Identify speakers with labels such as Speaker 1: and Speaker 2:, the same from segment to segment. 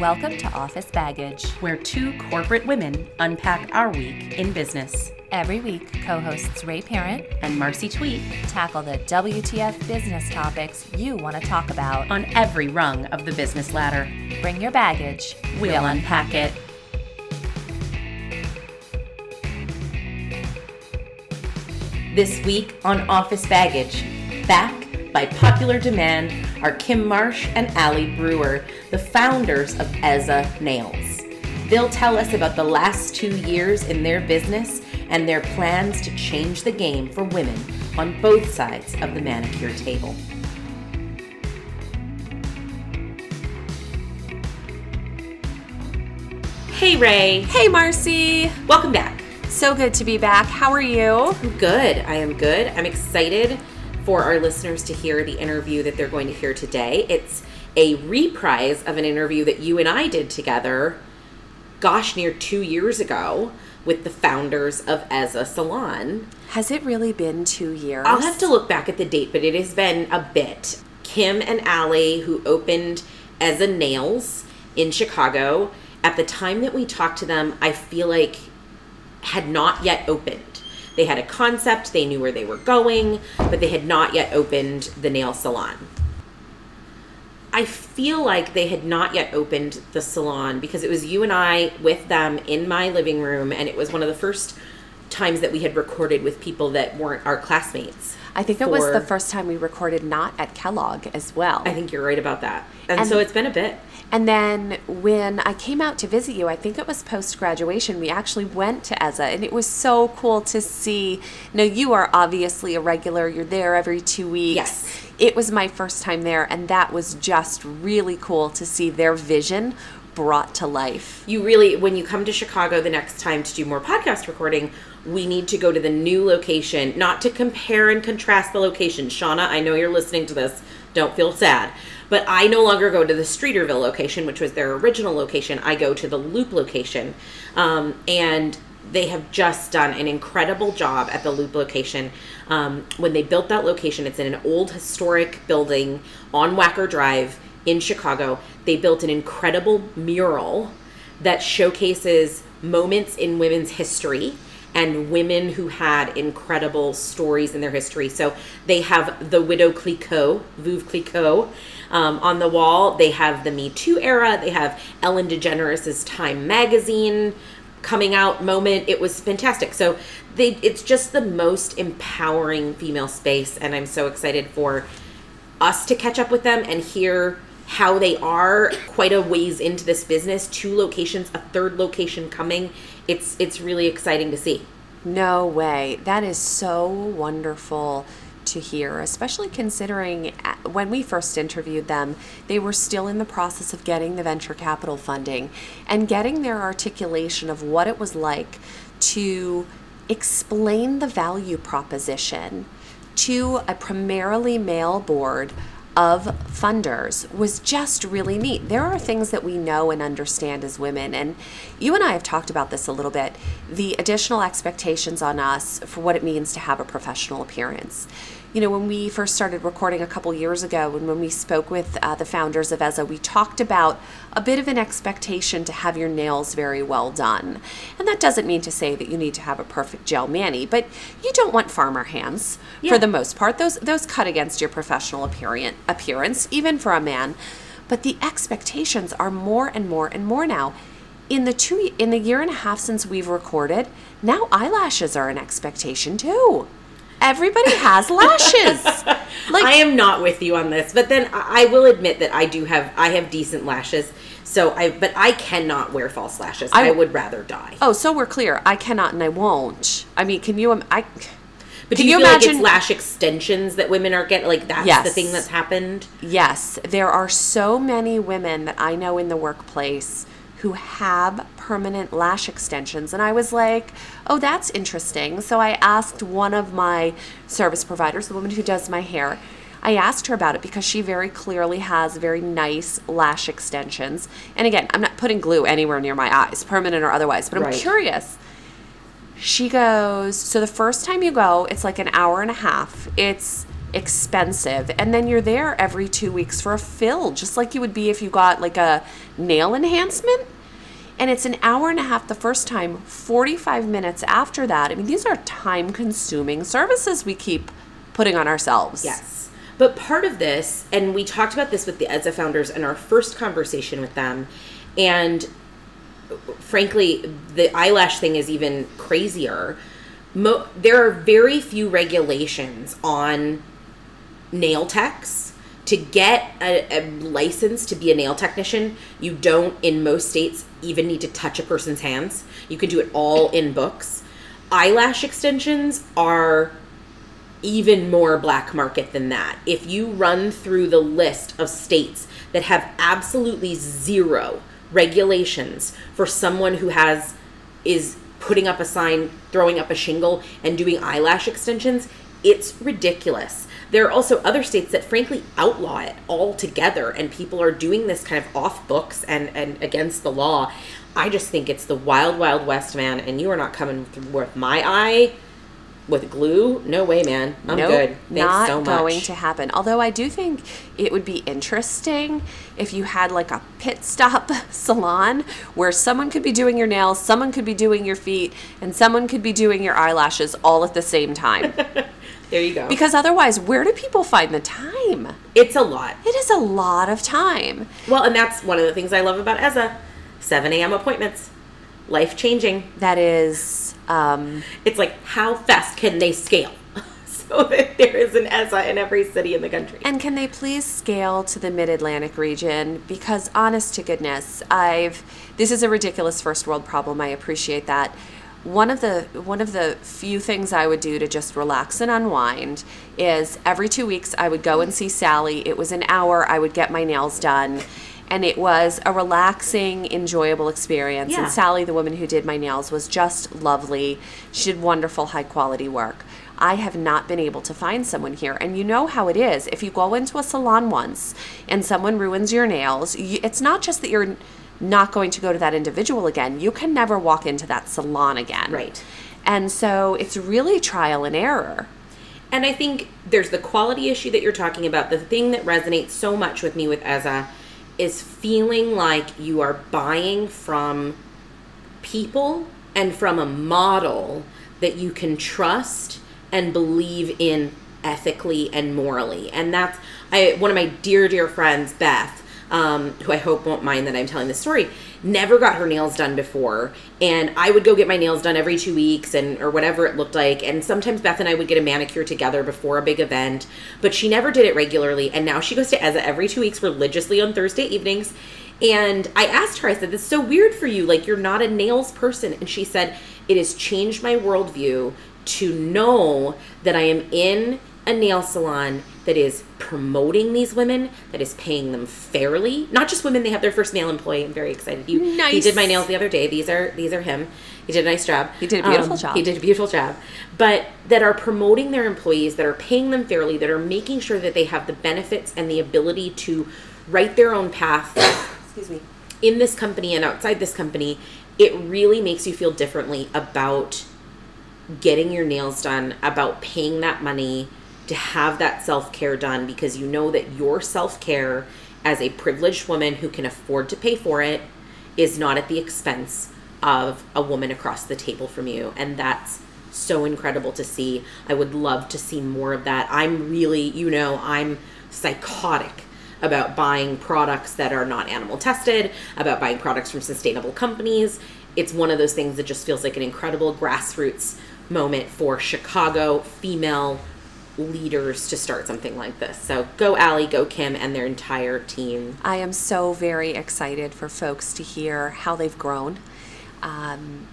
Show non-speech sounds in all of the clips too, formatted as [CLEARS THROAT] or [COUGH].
Speaker 1: Welcome to Office Baggage.
Speaker 2: where two corporate women unpack our week in business.
Speaker 1: Every week, co hosts Ray Parent
Speaker 2: And Marcy Tweet
Speaker 1: tackle the WTF business topics you want to talk about.
Speaker 2: on every rung of the business ladder.
Speaker 1: Bring your baggage.
Speaker 2: We'll unpack it. This week on Office Baggage, back by popular demand are Kim Marsh and Allie Brewer, the founders of Eza Nails. They'll tell us about the last two years in their business and their plans to change the game for women on both sides of the manicure table. Hey Ray,
Speaker 3: Hey, Marcy.
Speaker 2: welcome back.
Speaker 3: So good to be back. How are you?
Speaker 2: I'm good. I am good. I'm excited for our listeners to hear the interview that they're going to hear today. It's a reprise of an interview that you and I did together, gosh, near two years ago, with the founders of Eza Salon.
Speaker 3: Has it really been two years?
Speaker 2: I'll have to look back at the date, but it has been a bit. Kim and Allie, who opened Eza Nails in Chicago, at the time that we talked to them, I feel like had not yet opened. They had a concept, they knew where they were going, but they had not yet opened the nail salon. I feel like they had not yet opened the salon because it was you and I with them in my living room, and it was one of the first times that we had recorded with people that weren't our classmates.
Speaker 3: I think it was the first time we recorded not at Kellogg as well.
Speaker 2: I think you're right about that. And,
Speaker 3: And-
Speaker 2: so it's been a bit.
Speaker 3: and then when I came out to visit you, I think it was post graduation, we actually went to Eza, and it was so cool to see. Now, you are obviously a regular, you're there every two weeks.
Speaker 2: Yes.
Speaker 3: It was my first time there, and that was just really cool to see their vision brought to life.
Speaker 2: you really when you come to chicago the next time to do more podcast recording we need to go to the new location not to compare and contrast the location. Shauna i know you're listening to this. Don't feel sad. But i no longer go to the streeterville location which was their original location. I go to the loop location. Um, and they have just done an incredible job at the loop location. Um, when they built that location it's in an old historic building on wacker drive in Chicago, they built an incredible mural that showcases moments in women's history and women who had incredible stories in their history. So they have the Widow Clicquot, Veuve Clicquot, um, on the wall. They have the Me Too era. They have Ellen DeGeneres' Time magazine coming out moment. It was fantastic. So they, it's just the most empowering female space, and I'm so excited for us to catch up with them and hear how they are quite a ways into this business two locations a third location coming it's it's really exciting to see
Speaker 3: No way. That is so wonderful to hear, especially considering uh, when we first interviewed them, they were still in the process of getting the venture capital funding and getting their articulation of what it was like to explain the value proposition to a primarily male board of funders was just really neat. There are things that we know and understand as women, and you and I have talked about this a little bit the additional expectations on us for what it means to have a professional appearance. You know, when we first started recording a couple years ago, and when we spoke with uh, the founders of EZA, we talked about a bit of an expectation to have your nails very well done. And that doesn't mean to say that you need to have a perfect gel mani, but you don't want farmer hands
Speaker 2: Yeah.
Speaker 3: for the most part. Those those cut against your professional appearance, appearance, even for a man. But the expectations are more and more and more now. In the two in the year and a half since we've recorded, now eyelashes are an expectation too. Everybody has [LAUGHS] lashes. Like
Speaker 2: i am not with you on this but then i will admit that i do have i have decent lashes so i but i cannot wear false lashes i,
Speaker 3: I-
Speaker 2: would rather die
Speaker 3: oh, so we're clear. I cannot and I won't. I mean, can you? I
Speaker 2: but
Speaker 3: can
Speaker 2: do you,
Speaker 3: you imagine-
Speaker 2: like lash extensions that women are getting like that's the thing that's happened
Speaker 3: Yes, there are so many women that I know in the workplace who have permanent lash extensions. And I was like, oh, that's interesting. So I asked one of my service providers, the woman who does my hair, I asked her about it because she very clearly has very nice lash extensions. And again, I'm not putting glue anywhere near my eyes, permanent or otherwise, but I'm
Speaker 2: Right.
Speaker 3: curious. She goes, So the first time you go, it's like an hour and a half. It's expensive and then you're there every 2 weeks for a fill just like you would be if you got like a nail enhancement and it's an hour and a half the first time 45 minutes after that i mean these are time consuming services we keep putting on ourselves
Speaker 2: Yes. But part of this, and we talked about this with the EZA founders in our first conversation with them, and frankly, the eyelash thing is even crazier. Mo- there are very few regulations on nail techs. To get a, a license to be a nail technician, you don't, in most states, even need to touch a person's hands. You can do it all in books. Eyelash extensions are even more black market than that. If you run through the list of states that have absolutely zero regulations for someone who has is putting up a sign, throwing up a shingle and doing eyelash extensions, it's ridiculous. There are also other states that frankly outlaw it altogether and people are doing this kind of off books and and against the law. I just think it's the wild wild west man and you are not coming through with my eye with glue? No way, man. I'm
Speaker 3: Nope,
Speaker 2: good. Thanks
Speaker 3: not
Speaker 2: so much.
Speaker 3: going to happen. Although I do think it would be interesting if you had like a pit stop [LAUGHS] salon where someone could be doing your nails, someone could be doing your feet, and someone could be doing your eyelashes all at the same time. [LAUGHS]
Speaker 2: there you go.
Speaker 3: because otherwise, where do people find the time?
Speaker 2: it's a lot.
Speaker 3: It is a lot of time.
Speaker 2: Well, and that's one of the things I love about EZA. 7 a.m. appointments. Life changing.
Speaker 3: That is, um,
Speaker 2: It's like, how fast can they scale? [LAUGHS] so that [LAUGHS] there is an EZA in every city in the country.
Speaker 3: And can they please scale to the Mid Atlantic region? Because honest to goodness, I've this is a ridiculous first world problem. I appreciate that. One of the one of the few things I would do to just relax and unwind is every two weeks I would go and see Sally. It was an hour. I would get my nails done. And it was a relaxing, enjoyable experience.
Speaker 2: Yeah.
Speaker 3: And Sally, the woman who did my nails, was just lovely. She did wonderful, high quality work. I have not been able to find someone here. And you know how it is. If you go into a salon once and someone ruins your nails, you, it's not just that you're not going to go to that individual again, you can never walk into that salon again.
Speaker 2: Right.
Speaker 3: And so it's really trial and error.
Speaker 2: And I think there's the quality issue that you're talking about. The thing that resonates so much with me with EZA is feeling like you are buying from people and from a model that you can trust and believe in ethically and morally. And that's I one of my dear dear friends, Beth, um, who I hope won't mind that I'm telling this story, never got her nails done before, and I would go get my nails done every two weeks and or whatever it looked like. And sometimes Beth and I would get a manicure together before a big event, but she never did it regularly. And now she goes to Eza every two weeks religiously on Thursday evenings. And I asked her, I said, "This is so weird for you. Like you're not a nails person." And she said, "It has changed my worldview to know that I am in a nail salon that is promoting these women, that is paying them fairly. Not just women; they have their first male employee. I'm very excited. He, he did my nails the other day. These are these are him. He did a nice job.
Speaker 3: He did a beautiful um, job.
Speaker 2: He did a beautiful job. But that are promoting their employees, that are paying them fairly, that are making sure that they have the benefits and the ability to write their own path. excuse me. In this company and outside this company, it really makes you feel differently about getting your nails done, about paying that money to have that self care done because you know that your self care as a privileged woman who can afford to pay for it is not at the expense of a woman across the table from you. And that's so incredible to see. I would love to see more of that. I'm really, you know, I'm psychotic about buying products that are not animal tested, about buying products from sustainable companies. It's one of those things that just feels like an incredible grassroots moment for Chicago female leaders to start something like this. So go Allie, go Kim, and their entire team.
Speaker 3: I am so very excited for folks to hear how they've grown. Um,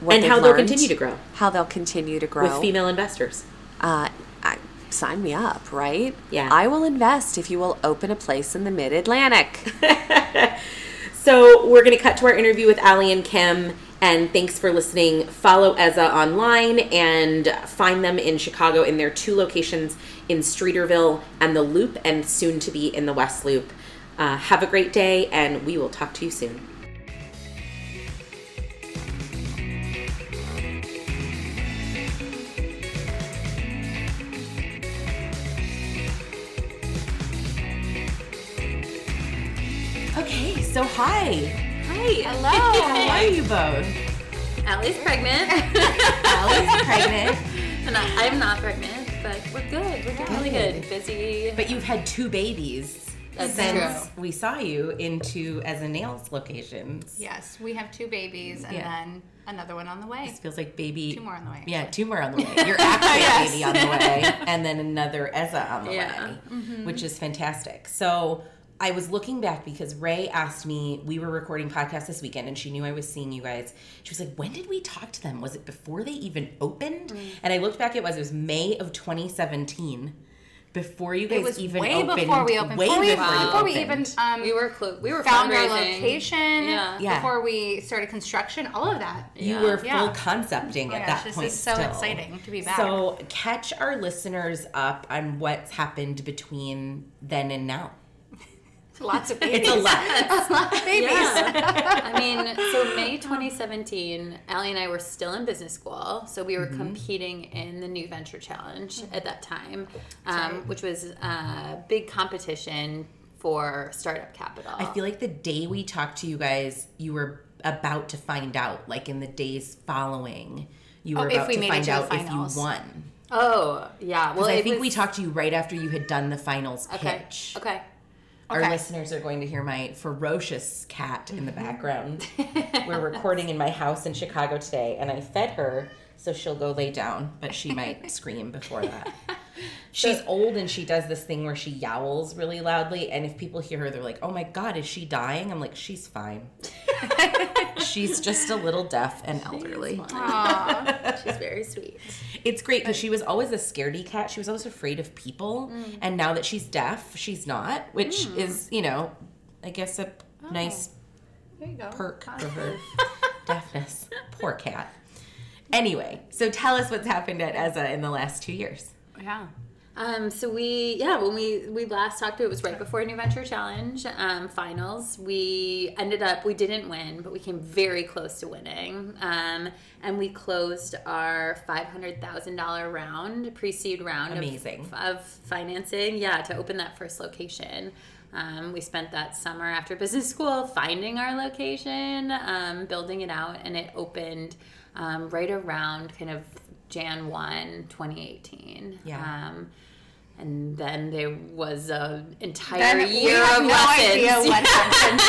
Speaker 3: what
Speaker 2: And how they'll continue to grow.
Speaker 3: How they'll continue to grow.
Speaker 2: With female investors.
Speaker 3: uh, I, sign me up, right?
Speaker 2: Yeah.
Speaker 3: I will invest if you will open a place in the Mid Atlantic. [LAUGHS]
Speaker 2: So we're going to cut to our interview with Allie and Kim. And thanks for listening. Follow Eza online and find them in Chicago in their two locations in Streeterville and the Loop, and soon to be in the West Loop. Uh, have a great day, and we will talk to you soon. Okay, so hi.
Speaker 4: Hi.
Speaker 5: Hello.
Speaker 2: How are you both?
Speaker 4: Allie's pregnant. [LAUGHS]
Speaker 2: Allie's pregnant,
Speaker 4: and I, I'm not pregnant, but we're good. We're doing really good. Busy.
Speaker 2: but you've had two babies
Speaker 4: That's
Speaker 2: since
Speaker 4: true.
Speaker 2: we saw you into Eza nails locations.
Speaker 5: Yes, we have two babies and
Speaker 2: Yeah.
Speaker 5: then another one on the way.
Speaker 2: This feels like baby.
Speaker 5: Two more on the way,
Speaker 2: Yeah, two more on the way. [LAUGHS] You're actually
Speaker 5: Yes.
Speaker 2: a baby on the way, and then another Eza on the
Speaker 4: Yeah.
Speaker 2: way, mm-hmm. which is fantastic. So I was looking back because Ray asked me. We were recording podcasts this weekend, and she knew I was seeing you guys. She was like, "When did we talk to them? Was it before they even opened?" And I looked back. It was it was May of 2017. Before you guys
Speaker 5: It was
Speaker 2: even
Speaker 5: way
Speaker 2: opened,
Speaker 5: before we opened.
Speaker 2: way
Speaker 5: before we,
Speaker 2: before, you
Speaker 5: before we even um,
Speaker 4: we were close. We were
Speaker 5: found our location.
Speaker 4: Yeah.
Speaker 2: Yeah.
Speaker 5: Before we started construction, all of that.
Speaker 2: You
Speaker 4: Yeah.
Speaker 2: were full
Speaker 5: Yeah.
Speaker 2: concepting
Speaker 5: Oh
Speaker 2: at
Speaker 5: gosh,
Speaker 2: that
Speaker 5: this
Speaker 2: point.
Speaker 5: is so
Speaker 2: still.
Speaker 5: exciting to be back.
Speaker 2: So catch our listeners up on what's happened between then and now.
Speaker 5: Lots of babies.
Speaker 2: It's a lot. [LAUGHS]
Speaker 5: Lots of babies.
Speaker 4: Yeah. [LAUGHS] I mean, so May 2017, Allie and I were still in business school. So we were
Speaker 2: Mm-hmm.
Speaker 4: competing in the New Venture Challenge
Speaker 5: Mm-hmm.
Speaker 4: at that time, um, which was a big competition for startup capital.
Speaker 2: I feel like the day we talked to you guys, you were about to find out. Like in the days following, you
Speaker 5: Oh,
Speaker 2: were
Speaker 5: if
Speaker 2: about
Speaker 5: we
Speaker 2: to find
Speaker 5: to
Speaker 2: out if you won.
Speaker 4: Oh, yeah. Well,
Speaker 2: I think we talked to you right after you had done the finals
Speaker 4: Okay.
Speaker 2: pitch.
Speaker 4: Okay.
Speaker 2: Our listeners are going to hear my ferocious cat in the mm-hmm. background. [LAUGHS] We're recording in my house in Chicago today, and I fed her so she'll go lay down, but she might [LAUGHS] scream before that. [LAUGHS] She's old and she does this thing where she yowls really loudly, and if people hear her, they're like, "Oh my god, is she dying?" I'm like, "She's fine. She's just a little deaf and elderly."
Speaker 4: She's very sweet.
Speaker 2: It's great because she was always a scaredy cat. She was always afraid of people, mm. and now that she's deaf, she's not, which mm. is you know, I guess a oh.
Speaker 5: nice you go.
Speaker 2: perk for her [LAUGHS] deafness. Poor cat. Anyway, so tell us what's happened at Eza in the last two years.
Speaker 5: Yeah.
Speaker 4: Um, so we, yeah, when we we last talked, it was right before New Venture Challenge um, finals. We ended up, we didn't win, but we came very close to winning, um, and we closed our five hundred thousand dollar round, pre-seed round, of-
Speaker 2: Amazing.
Speaker 4: Of, financing, yeah, to open that first location. Um, we spent that summer after business school finding our location, um, building it out, and it opened um, right around kind of Jan 1, 2018.
Speaker 2: Yeah.
Speaker 4: Um, and then there was an entire
Speaker 5: Then we
Speaker 4: year
Speaker 5: have
Speaker 4: of
Speaker 5: no
Speaker 4: lessons.
Speaker 5: idea what [LAUGHS] happened.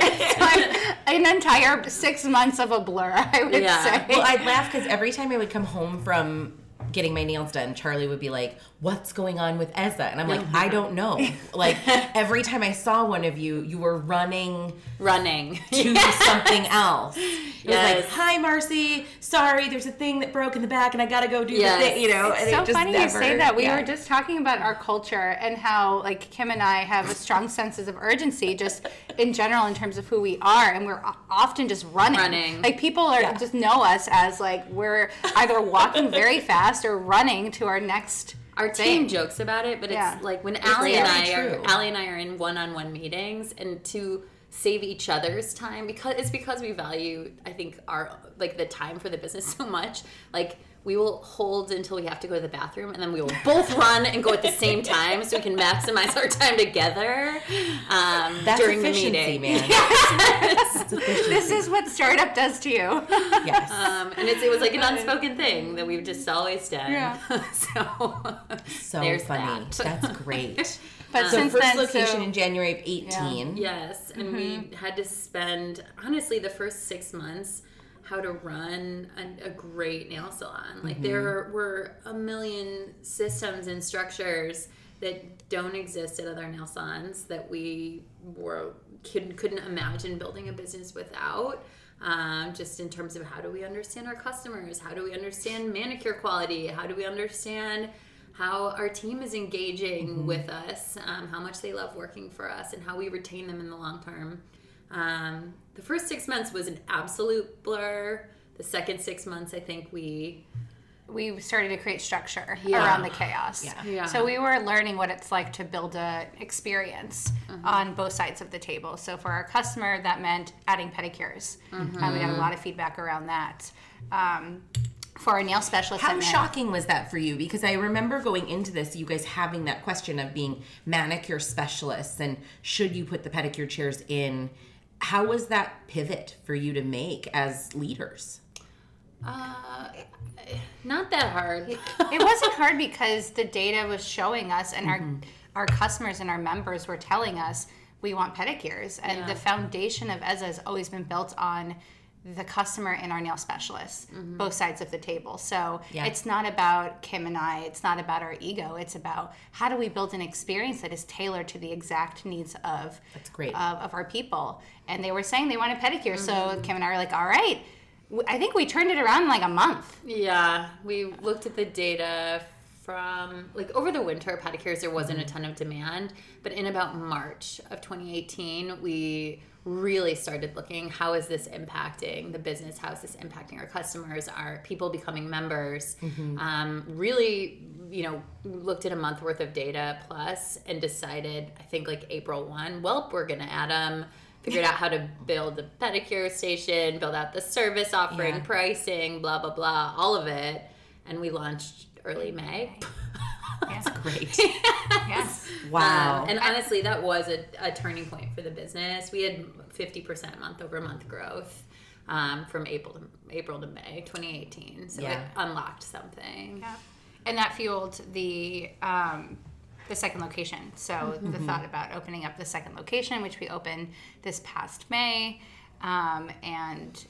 Speaker 5: it's like an entire six months of a blur, I would
Speaker 4: Yeah.
Speaker 5: say.
Speaker 2: Well, I'd laugh because every time I would come home from getting my nails done, Charlie would be like, "What's going on with Eza?" And I'm like, "I don't know." [LAUGHS] Like every time I saw one of you, you were running
Speaker 4: running. [LAUGHS]
Speaker 2: to something else. It was like, "Hi, Marcy. Sorry, there's a thing that broke in the back, and I gotta go do
Speaker 4: Yes.
Speaker 2: the thing." You know, and
Speaker 5: so
Speaker 2: it just
Speaker 5: funny
Speaker 2: never,
Speaker 5: you say that. We
Speaker 2: yeah.
Speaker 5: were just talking about our culture and how like Kim and I have a strong senses of urgency just [LAUGHS] in general in terms of who we are and we're often just running.
Speaker 4: Running.
Speaker 5: Like people are
Speaker 2: Yeah.
Speaker 5: just know us as like we're either walking very fast or running to our next
Speaker 4: Our team jokes about it, but
Speaker 5: Yeah.
Speaker 4: it's like when Allie and I
Speaker 2: very
Speaker 4: are. Allie and I are in one-on-one meetings, and to save each other's time because it's because we value I think our like the time for the business [LAUGHS] so much. Like we will hold until we have to go to the bathroom, and then we will both run and go at the same time, so we can maximize our time together um,
Speaker 2: That's
Speaker 4: during the meeting.
Speaker 2: man. [LAUGHS] That's.
Speaker 5: This is what startup does to you.
Speaker 2: yes.
Speaker 4: Um, and it's, it was like an unspoken thing that we've just always done.
Speaker 5: Yeah. [LAUGHS]
Speaker 4: so
Speaker 2: so
Speaker 4: there's
Speaker 2: funny.
Speaker 4: that.
Speaker 2: That's great. [LAUGHS]
Speaker 5: But
Speaker 2: so
Speaker 5: since
Speaker 2: first
Speaker 5: then,
Speaker 2: location
Speaker 5: so-
Speaker 2: in January of 18.
Speaker 4: Yes, and we had to spend honestly the first six months how to run a, a great nail salon. Like there were a million systems and structures that don't exist at other nail salons that we were could, couldn't imagine building a business without. Um, just in terms of how do we understand our customers? How do we understand manicure quality? How do we understand how our team is engaging with us, um, how much they love working for us, and how we retain them in the long term. Um, the first six months was an absolute blur. The second six months, I think we
Speaker 5: we started to create structure
Speaker 4: Yeah.
Speaker 5: around the chaos.
Speaker 2: Yeah.
Speaker 4: Yeah.
Speaker 5: So we were learning what it's like to build a experience on both sides of the table. So for our customer, that meant adding pedicures. Uh, we got a lot of feedback around that. Um, for our nail specialist.
Speaker 2: How shocking was that for you? Because I remember going into this, you guys having that question of being manicure specialists and should you put the pedicure chairs in? How was that pivot for you to make as leaders?
Speaker 4: Uh, not that hard.
Speaker 5: it wasn't hard because the data was showing us and our our customers and our members were telling us we want pedicures and the foundation of EZA has always been built on the customer and our nail specialists mm-hmm. both sides of the table. So
Speaker 2: Yeah.
Speaker 5: it's not about kim and i. It's not about our ego. It's about how do we build an experience that is tailored to the exact needs of
Speaker 2: That's great.
Speaker 5: of, of our people. And they were saying they wanted pedicure so mm-hmm. kim and i were like all right. I think we turned it around in like a month.
Speaker 4: Yeah, we looked at the data from like over the winter pedicures there wasn't a mm-hmm. ton of demand, but in about March of 2018 we really started looking how is this impacting the business? How is this impacting our customers? Are people becoming members? Um, really you know looked at a month worth of data plus and decided i think like april 1 well we're gonna add them figured out how to build the pedicure station build out the service offering
Speaker 2: Yeah.
Speaker 4: pricing blah blah blah all of it. And we launched early may. [LAUGHS]
Speaker 2: That's Great.
Speaker 5: yes.
Speaker 2: Wow.
Speaker 4: um, and honestly, that was a, a turning point for the business. We had 50% month over month growth um, from April to April to May 2018. So
Speaker 2: Yeah.
Speaker 4: it unlocked something.
Speaker 5: Yeah. And that fueled the um, the second location. So the thought about opening up the second location, which we opened this past May, um, and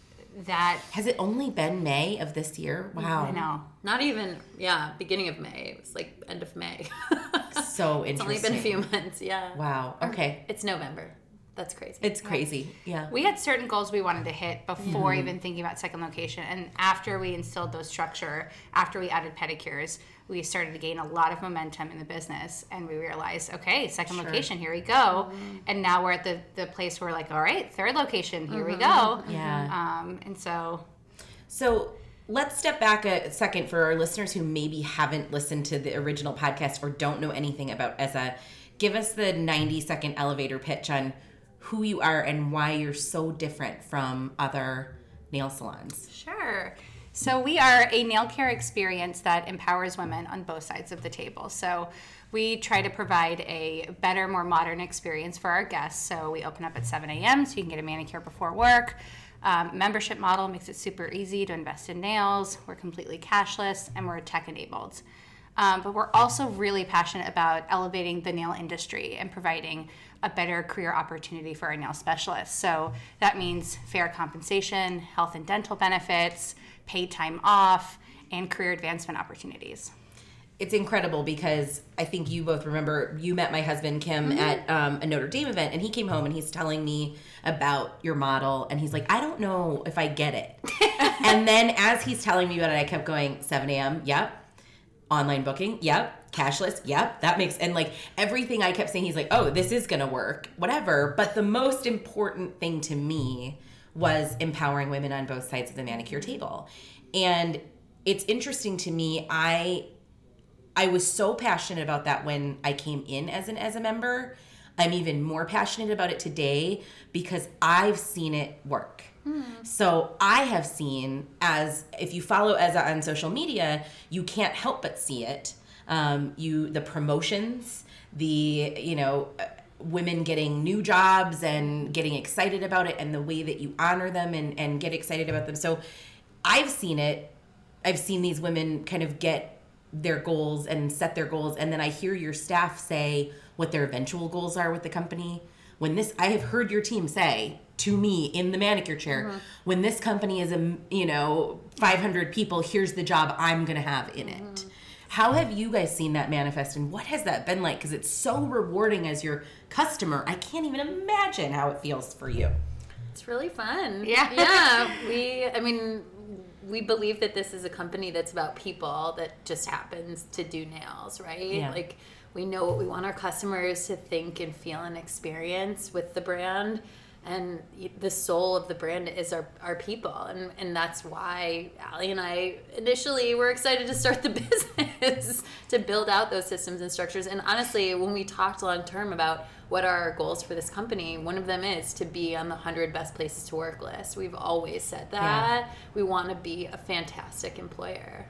Speaker 5: that
Speaker 2: Has it only been May of this year? Wow.
Speaker 5: I know
Speaker 4: Not even, yeah, beginning of May. It was like end of May. [LAUGHS]
Speaker 2: So
Speaker 4: it's
Speaker 2: interesting.
Speaker 4: only been a few months, yeah.
Speaker 2: Wow. Okay.
Speaker 4: It's November. That's crazy.
Speaker 2: It's crazy. Yeah.
Speaker 5: we had certain goals we wanted to hit before mm-hmm. even thinking about second location and after we instilled those structure after we added pedicures we started to gain a lot of momentum in the business and we realized okay second location here we go mm-hmm. and now we're at the, the place where like all right third location here we mm-hmm. go
Speaker 2: Yeah.
Speaker 5: um, and so
Speaker 2: So let's step back a second for our listeners who maybe haven't listened to the original podcast or don't know anything about EZA. Give us the 90 second elevator pitch on who you are and why you're so different from other nail salons.
Speaker 5: Sure. So we are a nail care experience that empowers women on both sides of the table. So we try to provide a better, more modern experience for our guests. So we open up at 7 a.m. so you can get a manicure before work. Um, membership model makes it super easy to invest in nails. We're completely cashless and we're tech enabled. Um, but we're also really passionate about elevating the nail industry and providing a better career opportunity for our nail specialist. So that means fair compensation, health and dental benefits, paid time off, and career advancement opportunities.
Speaker 2: It's incredible because I think you both remember you met my husband Kim at um, a Notre Dame event, and he came home and he's telling me about your model, and he's like, "I don't know if I get it." [LAUGHS] and then as he's telling me about it, I kept going, "7 a.m. Yep, online booking. Yep, cashless. Yep, that makes." And like everything I kept saying, he's like, "Oh, this is gonna work, whatever." But the most important thing to me was empowering women on both sides of the manicure table, and it's interesting to me. I I was so passionate about that when I came in as an as a member. I'm even more passionate about it today because I've seen it work. Hmm. So I have seen as if you follow Eza on social media, you can't help but see it. Um, you the promotions, the you know uh, women getting new jobs and getting excited about it, and the way that you honor them and and get excited about them. So I've seen it. I've seen these women kind of get their goals and set their goals and then I hear your staff say what their eventual goals are with the company. When this I have heard your team say to me in the manicure chair, when this company is a you know 500 people, here's the job I'm going to have in it. How have you guys seen that manifest and what has that been like cuz it's so rewarding as your customer. I can't even imagine how it feels for you.
Speaker 4: It's really fun.
Speaker 5: Yeah.
Speaker 4: Yeah. We, I mean, we believe that this is a company that's about people that just happens to do nails, right?
Speaker 2: Yeah.
Speaker 4: Like, we know what we want our customers to think and feel and experience with the brand. And the soul of the brand is our, our people. And, and that's why Allie and I initially were excited to start the [LAUGHS] business to build out those systems and structures. And honestly, when we talked long term about what are our goals for this company? One of them is to be on the 100 best places to work list. We've always said that. We want to be a fantastic employer.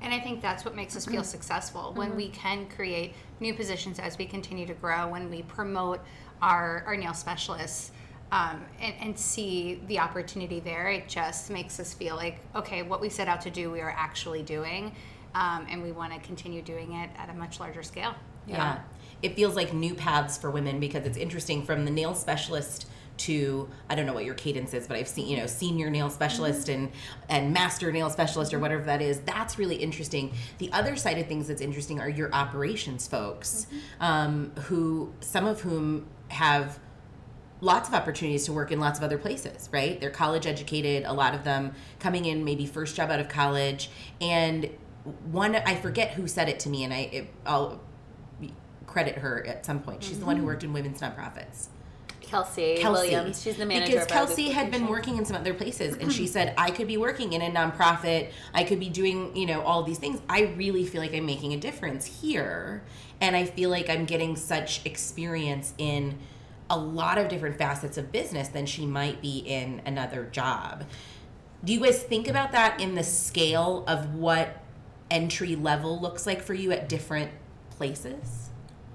Speaker 5: And I think that's what makes us feel [CLEARS THROAT] successful when we mm-hmm. can create new positions as we continue to grow, when we promote our, our nail specialists um, and, and see the opportunity there. It just makes us feel like, okay, what we set out to do, we are actually doing. Um, and we want to continue doing it at a much larger scale.
Speaker 2: Yeah. It feels like new paths for women because it's interesting from the nail specialist to I don't know what your cadence is, but I've seen you know senior nail specialist and and master nail specialist or whatever that is. That's really interesting. The other side of things that's interesting are your operations folks, um, who some of whom have lots of opportunities to work in lots of other places, right? They're college educated, a lot of them coming in maybe first job out of college. And one, I forget who said it to me, and I, it, I'll credit her at some point. She's the one who mm-hmm. worked in women's nonprofits.
Speaker 4: Kelsey,
Speaker 2: Kelsey.
Speaker 4: Williams, she's the manager.
Speaker 2: Because Kelsey had been working in some other places, and she [CLEARS THROAT] said, I could be working in a nonprofit. I could be doing, you know, all these things. I really feel like I'm making a difference here. And I feel like I'm getting such experience in a lot of different facets of business than she might be in another job. Do you guys think about that in the scale of what entry level looks like for you at different places?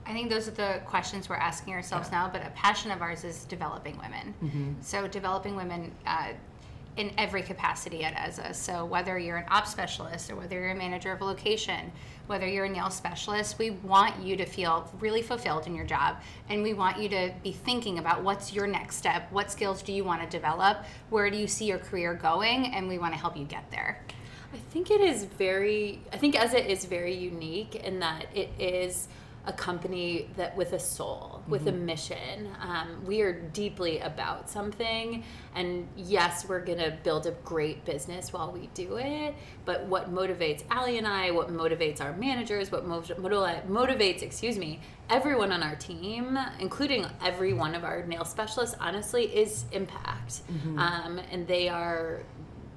Speaker 5: I think those are the questions we're asking ourselves now, but a passion of ours is developing women. So, developing women uh, in every capacity at Eza. So, whether you're an ops specialist or whether you're a manager of a location, whether you're a nail specialist, we want you to feel really fulfilled in your job. And we want you to be thinking about what's your next step, what skills do you want to develop, where do you see your career going, and we want to help you get there.
Speaker 4: I think it is very. I think it is very unique in that it is a company that with a soul, with a mission. Um, we are deeply about something, and yes, we're gonna build a great business while we do it. But what motivates Allie and I, what motivates our managers, what mo- motivates, excuse me, everyone on our team, including every one of our nail specialists, honestly, is impact. Um, and they are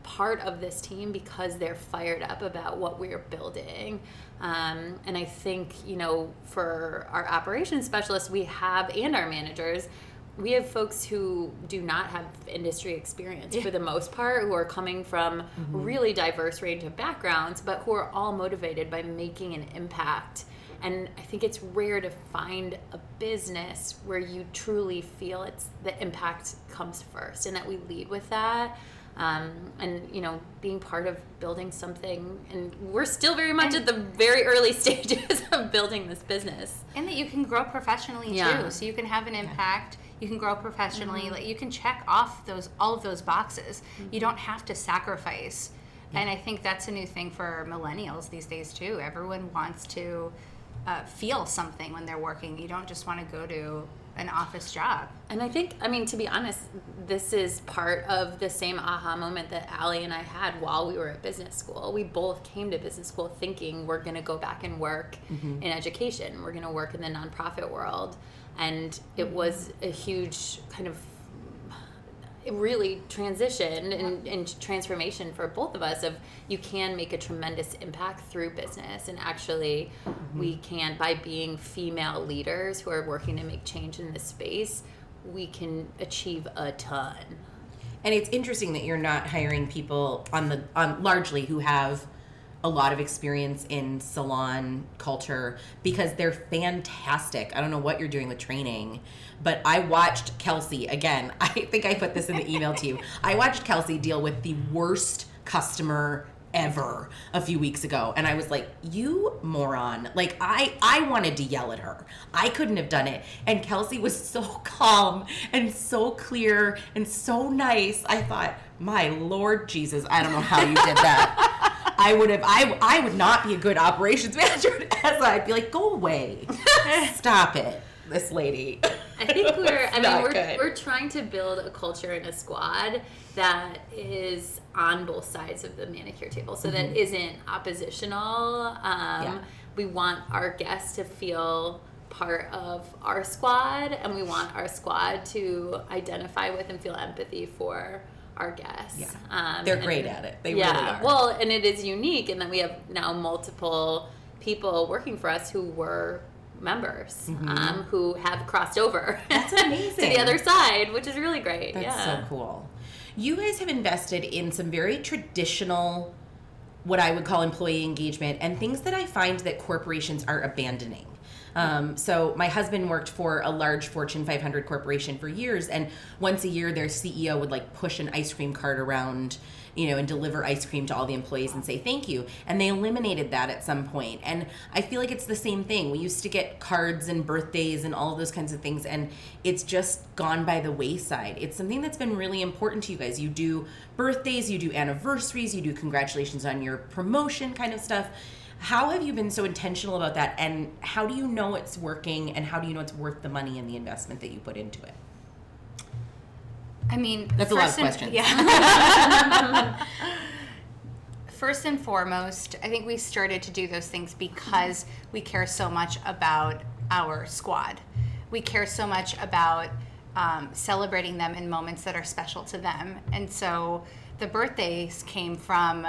Speaker 4: part of this team because they're fired up about what we're building. Um, and I think, you know, for our operations specialists, we have, and our managers, we have folks who do not have industry experience for the most part, who are coming from really diverse range of backgrounds, but who are all motivated by making an impact. And I think it's rare to find a business where you truly feel it's the impact comes first and that we lead with that um, and you know being part of building something and we're still very much at the very early [LAUGHS] stages of building this business.
Speaker 5: And that you can grow professionally
Speaker 4: Yeah.
Speaker 5: too so you can have an impact. You can grow professionally. Like you can check off those all of those boxes. You don't have to sacrifice. And i think that's a new thing for millennials these days too. Everyone wants to uh, feel something when they're working. You don't just want to go to an office job.
Speaker 4: And i think i mean to be honest this is part of the same aha moment that allie and i had while we were at business school. We both came to business school thinking we're going to go back and work mm-hmm. in education. We're going to work in the nonprofit world. And it mm-hmm. was a huge kind of it really transition and, and transformation for both of us of you can make a tremendous impact through business. And actually mm-hmm. we can by being female leaders who are working to make change in this space we can achieve a ton.
Speaker 2: And it's interesting that you're not hiring people on the on largely who have a lot of experience in salon culture because they're fantastic. I don't know what you're doing with training, but I watched Kelsey again. [LAUGHS] I think I put this in the email to you. I watched Kelsey deal with the worst customer ever a few weeks ago and I was like, "You moron." Like I I wanted to yell at her. I couldn't have done it. And Kelsey was so [LAUGHS] calm and so clear and so nice. I thought, "My Lord Jesus, I don't know how you did that." [LAUGHS] I would have I I would not be a good operations [LAUGHS] manager Eza. I'd be like, "Go away. [LAUGHS] Stop it." This lady.
Speaker 4: I think we're. [LAUGHS] I mean, we're,
Speaker 2: good.
Speaker 4: we're trying to build a culture and a squad that is on both sides of the manicure table, so that isn't oppositional. Um,
Speaker 2: Yeah.
Speaker 4: We want our guests to feel part of our squad, and we want our squad to identify with and feel empathy for our guests.
Speaker 2: Yeah.
Speaker 4: Um,
Speaker 2: They're great at it. They
Speaker 4: yeah.
Speaker 2: really are.
Speaker 4: Well, and it is unique in that we have now multiple people working for us who were members um, who have crossed over
Speaker 2: That's [LAUGHS]
Speaker 4: to the other side, which is really great.
Speaker 2: That's
Speaker 4: yeah.
Speaker 2: so cool. You guys have invested in some very traditional, what I would call employee engagement, and things that I find that corporations are abandoning. Um, so my husband worked for a large Fortune 500 corporation for years, and once a year their CEO would like push an ice cream cart around, you know, and deliver ice cream to all the employees and say thank you. And they eliminated that at some point. And I feel like it's the same thing. We used to get cards and birthdays and all those kinds of things, and it's just gone by the wayside. It's something that's been really important to you guys. You do birthdays, you do anniversaries, you do congratulations on your promotion kind of stuff. How have you been so intentional about that? And how do you know it's working? And how do you know it's worth the money and the investment that you put into it?
Speaker 5: I mean,
Speaker 2: That's a lot of questions. [LAUGHS]
Speaker 5: Yeah. first and foremost, I think we started to do those things because we care so much about our squad. We care so much about um, celebrating them in moments that are special to them. And so the birthdays came from.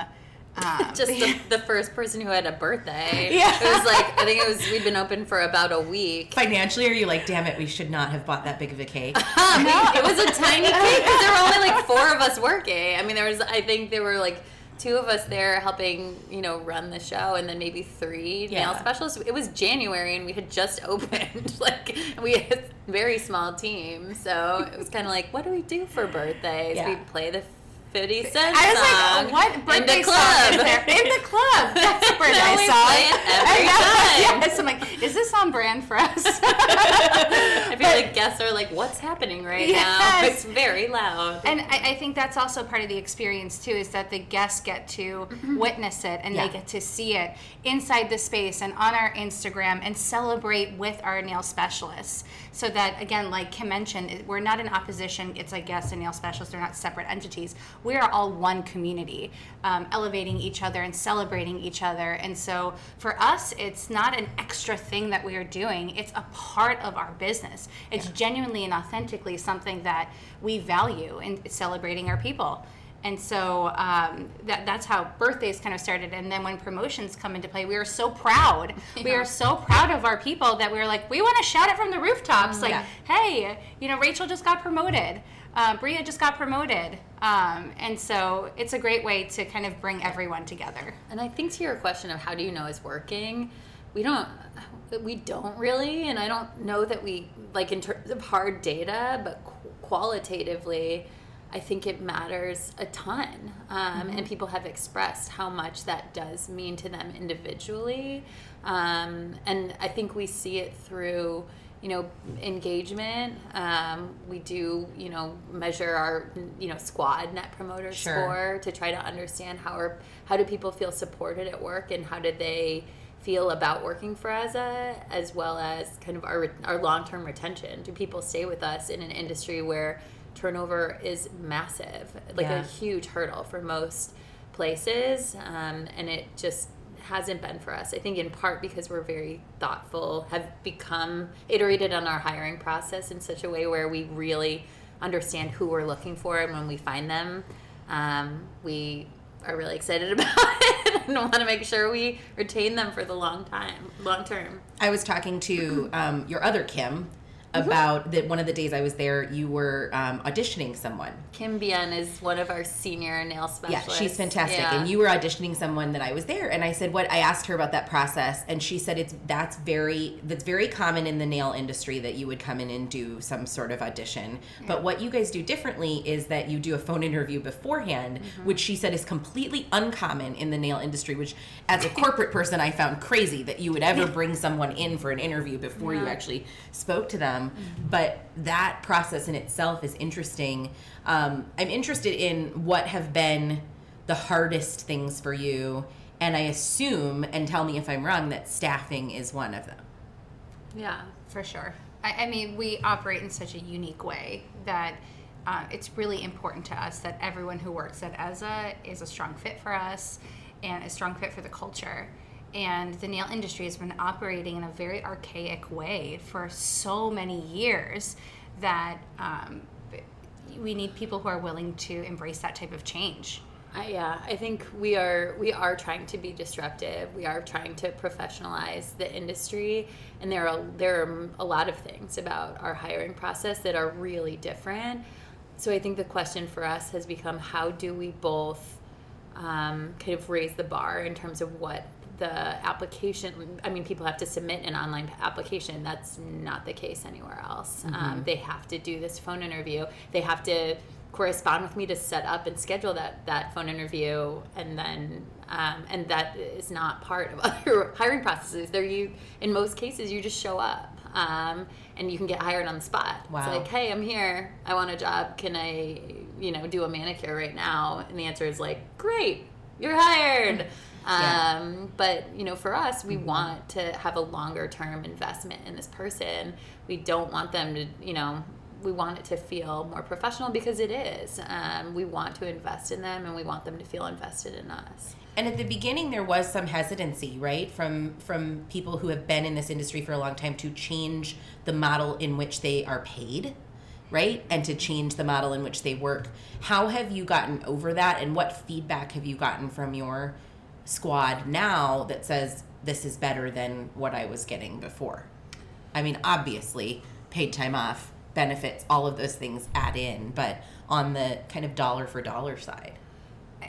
Speaker 5: Um, [LAUGHS]
Speaker 4: Just the, [LAUGHS] the first person who had a birthday.
Speaker 5: Yeah.
Speaker 4: It was like, I think it was, we'd been open for about a week.
Speaker 2: Financially, are you like, damn it, we should not have bought that big of a cake? [LAUGHS]
Speaker 4: it was a tiny cake because there were only like four of us working. I mean, there was, I think there were like two of us there helping, you know, run the show, and then maybe three
Speaker 2: Yeah.
Speaker 4: nail specialists. It was January, and we had just opened. like, we had a very small team, so it was kind of like, what do we do for birthdays?
Speaker 2: Yeah.
Speaker 4: We play the. 50 Cent
Speaker 5: I was
Speaker 4: song
Speaker 5: like, what
Speaker 4: in
Speaker 5: birthday
Speaker 4: the
Speaker 5: song
Speaker 4: club.
Speaker 5: is there? In the club. That's a birthday [LAUGHS]
Speaker 4: we
Speaker 5: song.
Speaker 4: play it every [LAUGHS] time.
Speaker 5: Yes, I'm like, is this on brand for us? [LAUGHS]
Speaker 4: I feel like guests are like, what's happening right now? It's very loud.
Speaker 5: And I, I think that's also part of the experience too, is that the guests get to mm-hmm. witness it and
Speaker 2: Yeah.
Speaker 5: they get to see it inside the space and on our Instagram and celebrate with our nail specialists. So that again, like Kim mentioned, we're not in opposition. It's like guests and nail specialists; they're not separate entities. We are all one community, um, elevating each other and celebrating each other. And so for us, it's not an extra thing that we are doing. It's a part of our business. It's genuinely and authentically something that we value in celebrating our people. And so um, that, that's how birthdays kind of started. And then when promotions come into play, we are so proud. [LAUGHS] We are so proud of our people that we are like, we want to shout it from the rooftops. Like,
Speaker 2: Yeah.
Speaker 5: hey, you know, Rachel just got promoted. Uh, Bria just got promoted. Um, and so it's a great way to kind of bring everyone together.
Speaker 4: And I think to your question of how do you know it's working, we don't we don't really, and I don't know that we like in terms of hard data, but qu- qualitatively, I think it matters a ton, um, and people have expressed how much that does mean to them individually, um, and I think we see it through you know engagement. Um, we do you know measure our you know squad net promoter
Speaker 2: Sure.
Speaker 4: score to try to understand how are how do people feel supported at work and how do they feel about working for Eza as well as kind of our our long-term retention. Do people stay with us in an industry where turnover is massive like
Speaker 2: Yeah.
Speaker 4: a huge hurdle for most places um, and it just hasn't been for us. I think in part because we're very thoughtful, have become iterated on our hiring process in such a way where we really understand who we're looking for, and when we find them, um, we are really excited [LAUGHS] about it and want to make sure we retain them for the long time, long term.
Speaker 2: I was talking to um, your other Kim about that one of the days I was there, you were um, auditioning someone.
Speaker 4: Kim Bien is one of our senior nail specialists.
Speaker 2: Yeah, she's fantastic.
Speaker 4: Yeah.
Speaker 2: And you were auditioning someone that I was there, and I said, "What?" I asked her about that process, and she said, "It's that's very that's very common in the nail industry that you would come in and do some sort of audition. But what you guys do differently is that you do a phone interview beforehand,
Speaker 4: Mm-hmm.
Speaker 2: which she said is completely uncommon in the nail industry. Which, as a corporate person, I found crazy that you would ever [LAUGHS] bring someone in for an interview before you actually spoke to them. But that process in itself is interesting. Um, I'm interested in what have been the hardest things for you, and I assume, and tell me if I'm wrong, that staffing is one of them.
Speaker 4: yeah.
Speaker 5: For sure. I, I mean, we operate in such a unique way that uh, it's really important to us that everyone who works at EZA is a strong fit for us and a strong fit for the culture. And the nail industry has been operating in a very archaic way for so many years that um, we need people who are willing to embrace that type of change.
Speaker 4: I, yeah, I think we are we are trying to be disruptive. We are trying to professionalize the industry, and there are there are a lot of things about our hiring process that are really different. So I think the question for us has become how do we both um, kind of raise the bar in terms of what the application i mean people have to submit an online application. That's not the case anywhere else. Um, they have to do this phone interview. They have to correspond with me to set up and schedule that that phone interview. And then um, and that is not part of [LAUGHS] other hiring processes. There you in most cases you just show up um, and you can get hired on the spot.
Speaker 2: Wow.
Speaker 4: it's like hey i'm here. I want a job. Can i you know do a manicure right now? And the answer is like great. You're hired
Speaker 2: Yeah.
Speaker 4: um, but you know for us we want to have a longer term investment in this person we don't want them to you know we want it to feel more professional because it is um, we want to invest in them and we want them to feel invested in us
Speaker 2: And at the beginning, there was some hesitancy, right, from from people who have been in this industry for a long time to change the model in which they are paid, right, and to change the model in which they work. How have you gotten over that, and what feedback have you gotten from your squad now that says this is better than what I was getting before? I mean, obviously, paid time off, benefits, all of those things add in, but on the kind of dollar for dollar side.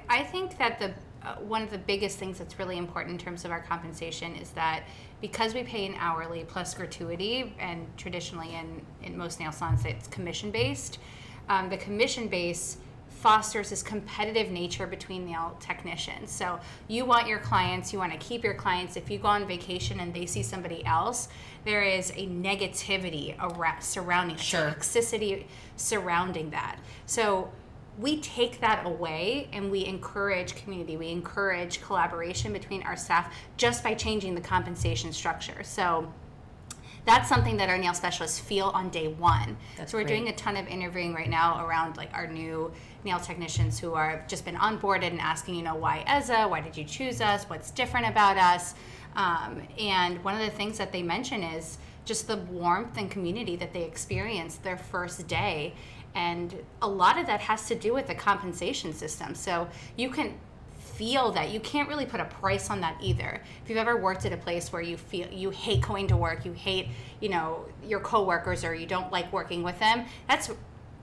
Speaker 5: I think that the uh, one of the biggest things that's really important in terms of our compensation is that because we pay an hourly plus gratuity, and traditionally in, in most nail salons it's commission based, um, the commission base fosters this competitive nature between nail technicians. So you want your clients, you want to keep your clients. If you go on vacation and they see somebody else, there is a negativity around, surrounding,
Speaker 2: Sure.
Speaker 5: toxicity surrounding that. So we take that away and we encourage community we encourage collaboration between our staff just by changing the compensation structure so that's something that our nail specialists feel on day one.
Speaker 2: That's
Speaker 5: so we're
Speaker 2: great.
Speaker 5: doing a ton of interviewing right now around like our new nail technicians who are have just been onboarded and asking you know why EZA why did you choose us? What's different about us? Um, and one of the things that they mention is just the warmth and community that they experienced their first day. And a lot of that has to do with the compensation system. So you can feel that you can't really put a price on that either. If you've ever worked at a place where you feel you hate going to work you hate you know your coworkers or you don't like working with them that's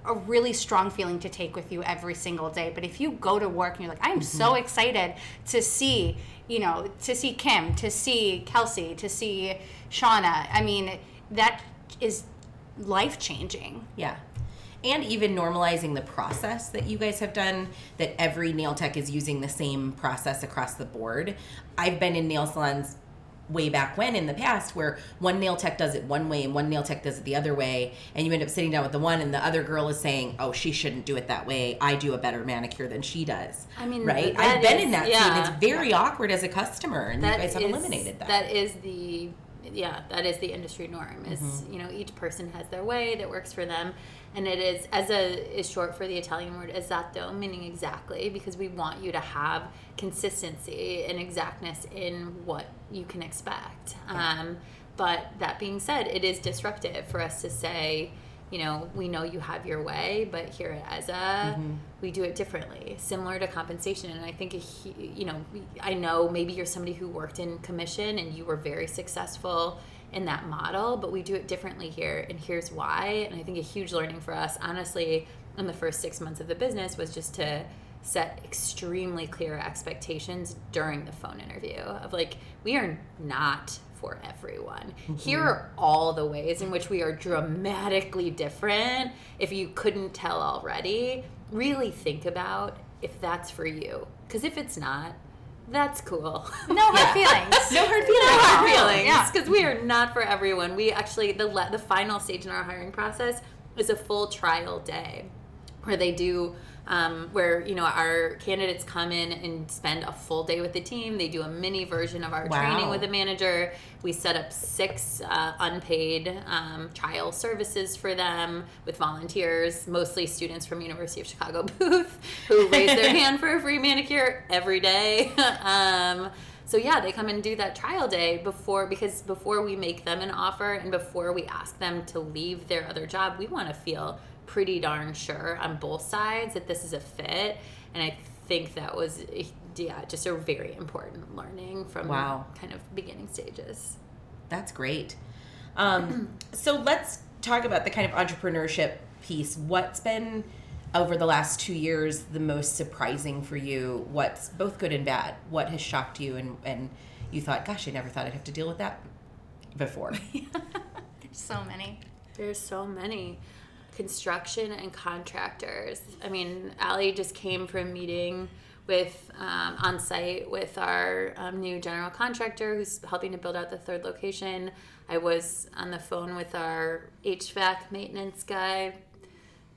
Speaker 5: a really strong feeling to take with you every single day. But if you go to work and you're like i'm mm-hmm. so excited to see you know to see kim to see kelsey to see shauna i mean that is life changing
Speaker 2: Yeah. And even normalizing the process that you guys have done, that every nail tech is using the same process across the board. I've been in nail salons way back when in the past where one nail tech does it one way and one nail tech does it the other way and you end up sitting down with the one and the other girl is saying oh she shouldn't do it that way. I do a better manicure than she does.
Speaker 4: I mean,
Speaker 2: right? i've been
Speaker 4: is-
Speaker 2: in that
Speaker 4: yeah.
Speaker 2: scene. It's very awkward as a customer and you guys have
Speaker 4: is-
Speaker 2: eliminated that.
Speaker 4: That is the yeah, that is the industry norm. Is
Speaker 2: Mm-hmm.
Speaker 4: you know each person has their way that works for them, and it is Eza is short for the Italian word esatto, meaning exactly, because we want you to have consistency and exactness in what you can expect. Um, but that being said, it is disruptive for us to say. You know, we know you have your way, but here at EZA, mm-hmm. we do it differently, similar to compensation. And I think, you know, I know maybe you're somebody who worked in commission and you were very successful in that model, but we do it differently here. And here's why. And I think a huge learning for us, honestly, in the first six months of the business was just to set extremely clear expectations during the phone interview of like, we are not for everyone. Mm-hmm. Here are all the ways in which we are dramatically different. If you couldn't tell already, really think about if that's for you. Because if it's not, that's cool.
Speaker 5: no hard [LAUGHS] feelings
Speaker 2: no hard feelings.
Speaker 4: no
Speaker 2: feelings
Speaker 4: hard
Speaker 5: Yeah.
Speaker 4: feelings
Speaker 5: Yeah.
Speaker 4: because we are not for everyone. We actually the le- the final stage in our hiring process is a full trial day where they do um, where you know our candidates come in and spend a full day with the team. They do a mini version of our
Speaker 2: Wow.
Speaker 4: training with a manager. We set up six uh, unpaid um, trial services for them with volunteers, mostly students from University of Chicago [LAUGHS] booth, who raise their [LAUGHS] hand for a free manicure every day. [LAUGHS] um, so yeah, they come and do that trial day before because before we make them an offer and before we ask them to leave their other job, we want to feel pretty darn sure on both sides that this is a fit. And I think that was yeah just a very important learning from
Speaker 2: Wow.
Speaker 4: kind of beginning stages.
Speaker 2: That's great. Um, [CLEARS THROAT] so let's talk about the kind of entrepreneurship piece. What's been over the last two years the most surprising for you? What's both good and bad? What has shocked you and, and you thought, gosh, I never thought I'd have to deal with that before? [LAUGHS]
Speaker 5: There's so many.
Speaker 4: There's so many construction and contractors. I mean, Allie just came from meeting with um, on site with our um, new general contractor who's helping to build out the third location. I was on the phone with our HVAC maintenance guy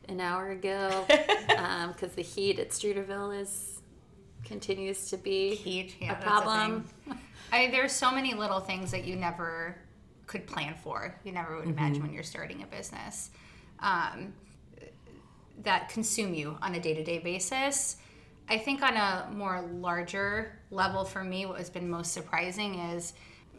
Speaker 4: an hour ago [LAUGHS] because the heat at Streeterville is continues to be
Speaker 5: Heat, yeah,
Speaker 4: a problem.
Speaker 5: thing. I, there's so many little things that you never could plan for. You never would imagine when you're starting a business um, that consume you on a day to day basis. I think on a more larger level for me, what has been most surprising is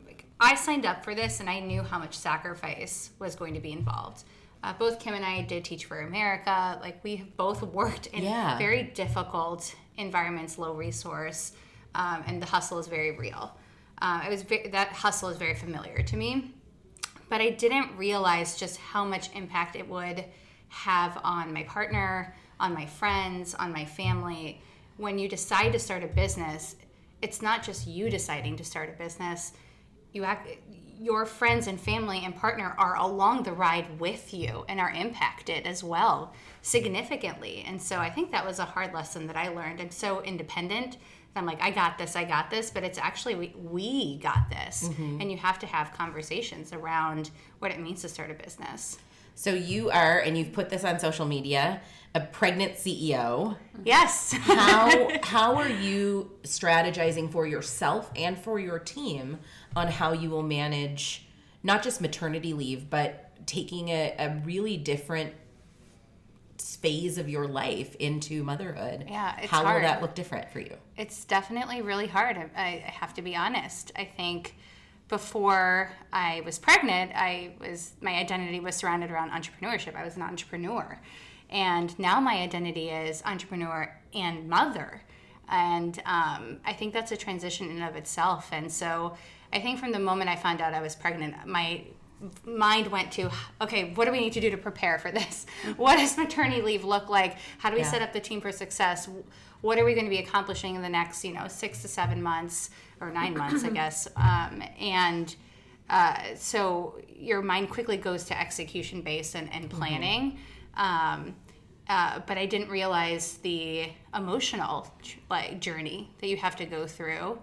Speaker 5: like, I signed up for this and I knew how much sacrifice was going to be involved. Uh, both Kim and I did Teach for America. Like we have both [LAUGHS] worked in
Speaker 2: Yeah.
Speaker 5: very difficult environments, low resource, um, and the hustle is very real. Um, it was ve- that hustle is very familiar to me, but I didn't realize just how much impact it would have on my partner, on my friends, on my family. When you decide to start a business, it's not just you deciding to start a business. You act, your friends and family and partner are along the ride with you and are impacted as well significantly. And so I think that was a hard lesson that I learned. I'm so independent I'm like, I got this, I got this, but it's actually we, we got this. Mm-hmm. And you have to have conversations around what it means to start a business.
Speaker 2: so you are, and you've put this on social media, a pregnant CEO.
Speaker 5: Yes.
Speaker 2: how [LAUGHS] how are you strategizing for yourself and for your team on how you will manage not just maternity leave but taking a, a really different phase of your life into motherhood
Speaker 5: Yeah, it's
Speaker 2: how will that look different for you
Speaker 5: it's definitely really hard. I, I have to be honest. I think before I was pregnant, I was my identity was surrounded around entrepreneurship. I was an entrepreneur, and now my identity is entrepreneur and mother. And um, I think that's a transition in and of itself. And so I think from the moment I found out I was pregnant, my mind went to okay what do we need to do to prepare for this? What does maternity leave look like? How do we
Speaker 2: Yeah.
Speaker 5: set up the team for success? What are we going to be accomplishing in the next you know six to seven months or nine [CLEARS THROAT] months i guess? Um, and uh, so your mind quickly goes to execution based and, and planning. Um, uh, but i didn't realize the emotional like journey that you have to go through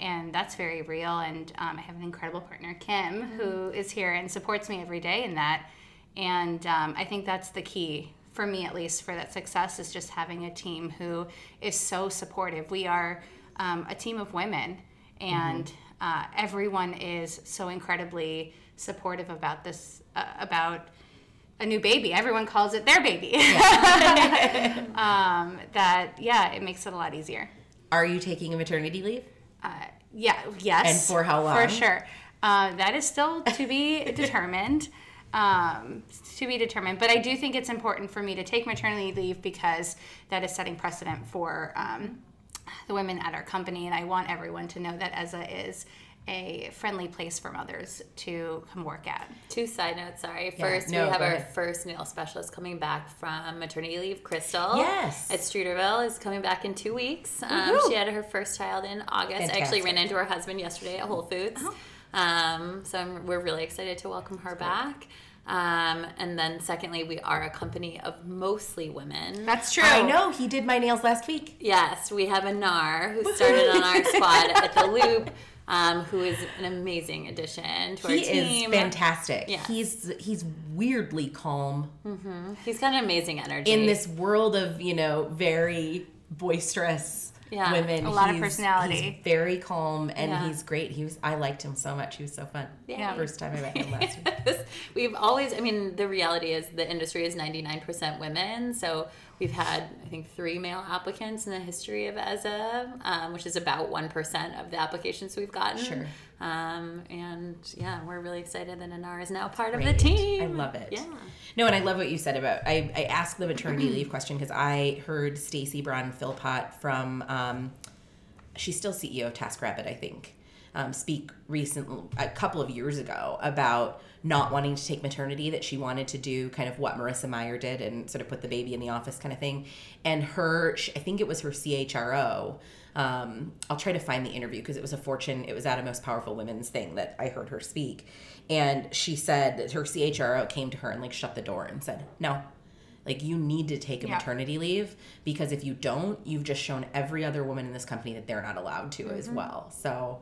Speaker 5: and that's very real. And um, i have an incredible partner kim who is here and supports me every day in that. And um, i think that's the key for me at least for that success is just having a team who is so supportive. We are um, a team of women. And uh, everyone is so incredibly supportive about this uh, about a new baby. Everyone calls it their baby. [LAUGHS] Um, that yeah it makes it a lot easier.
Speaker 2: Are you taking a maternity leave
Speaker 5: uh, yeah, yes.
Speaker 2: And for how long?
Speaker 5: For sure. Uh, that is still to be [LAUGHS] determined. Um, to be determined. But I do think it's important for me to take maternity leave because that is setting precedent for um, the women at our company. And I want everyone to know that EZA is a friendly place for mothers to come work at.
Speaker 4: Two side notes, sorry. First,
Speaker 2: no,
Speaker 4: we have our
Speaker 2: ahead.
Speaker 4: first nail specialist coming back from maternity leave, Crystal.
Speaker 2: Yes.
Speaker 4: At Streeterville is coming back in two weeks. Um, she had her first child in August. I actually ran into her husband yesterday at Whole Foods. Um, so I'm, we're really excited to welcome her back. Um, and then secondly, we are a company of mostly women.
Speaker 5: That's true.
Speaker 2: i know he did my nails last week
Speaker 4: Yes, we have Anar who started on our [LAUGHS] squad at the Loop, um, who is an amazing addition to
Speaker 2: he
Speaker 4: our team.
Speaker 2: He is fantastic
Speaker 4: Yes.
Speaker 2: he's he's weirdly calm Mm-hmm.
Speaker 4: He's got an amazing energy.
Speaker 2: in this world of you know very boisterous
Speaker 4: Yeah,
Speaker 2: women
Speaker 5: a lot of
Speaker 2: he's-
Speaker 5: personality.
Speaker 2: he's very calm and
Speaker 4: Yeah.
Speaker 2: he's great he was i liked him so much he was so fun
Speaker 4: Yeah.
Speaker 2: first time i met him last [LAUGHS] week
Speaker 4: we've always i mean the reality is the industry is 99% women so we've had i think three male applicants in the history of eza um, which is about 1% of the applications we've gotten
Speaker 2: Sure.
Speaker 4: um, and yeah, we're really excited that Anar is now part of the team.
Speaker 2: I love it.
Speaker 4: Yeah.
Speaker 2: No, and I love what you said about. I, I asked the maternity leave question because I heard Stacy Brown-Philpot from. Um, she's still CEO of TaskRabbit, I think. Um, speak recently a couple of years ago about not wanting to take maternity that she wanted to do kind of what Marissa Mayer did and sort of put the baby in the office kind of thing and her I think it was her CHRO um, I'll try to find the interview because it was a fortune it was at a most powerful women's thing that I heard her speak and she said that her CHRO came to her and like shut the door and said no like you need to take a
Speaker 5: Yeah.
Speaker 2: maternity leave because if you don't you've just shown every other woman in this company that they're not allowed to
Speaker 5: Mm-hmm.
Speaker 2: as well so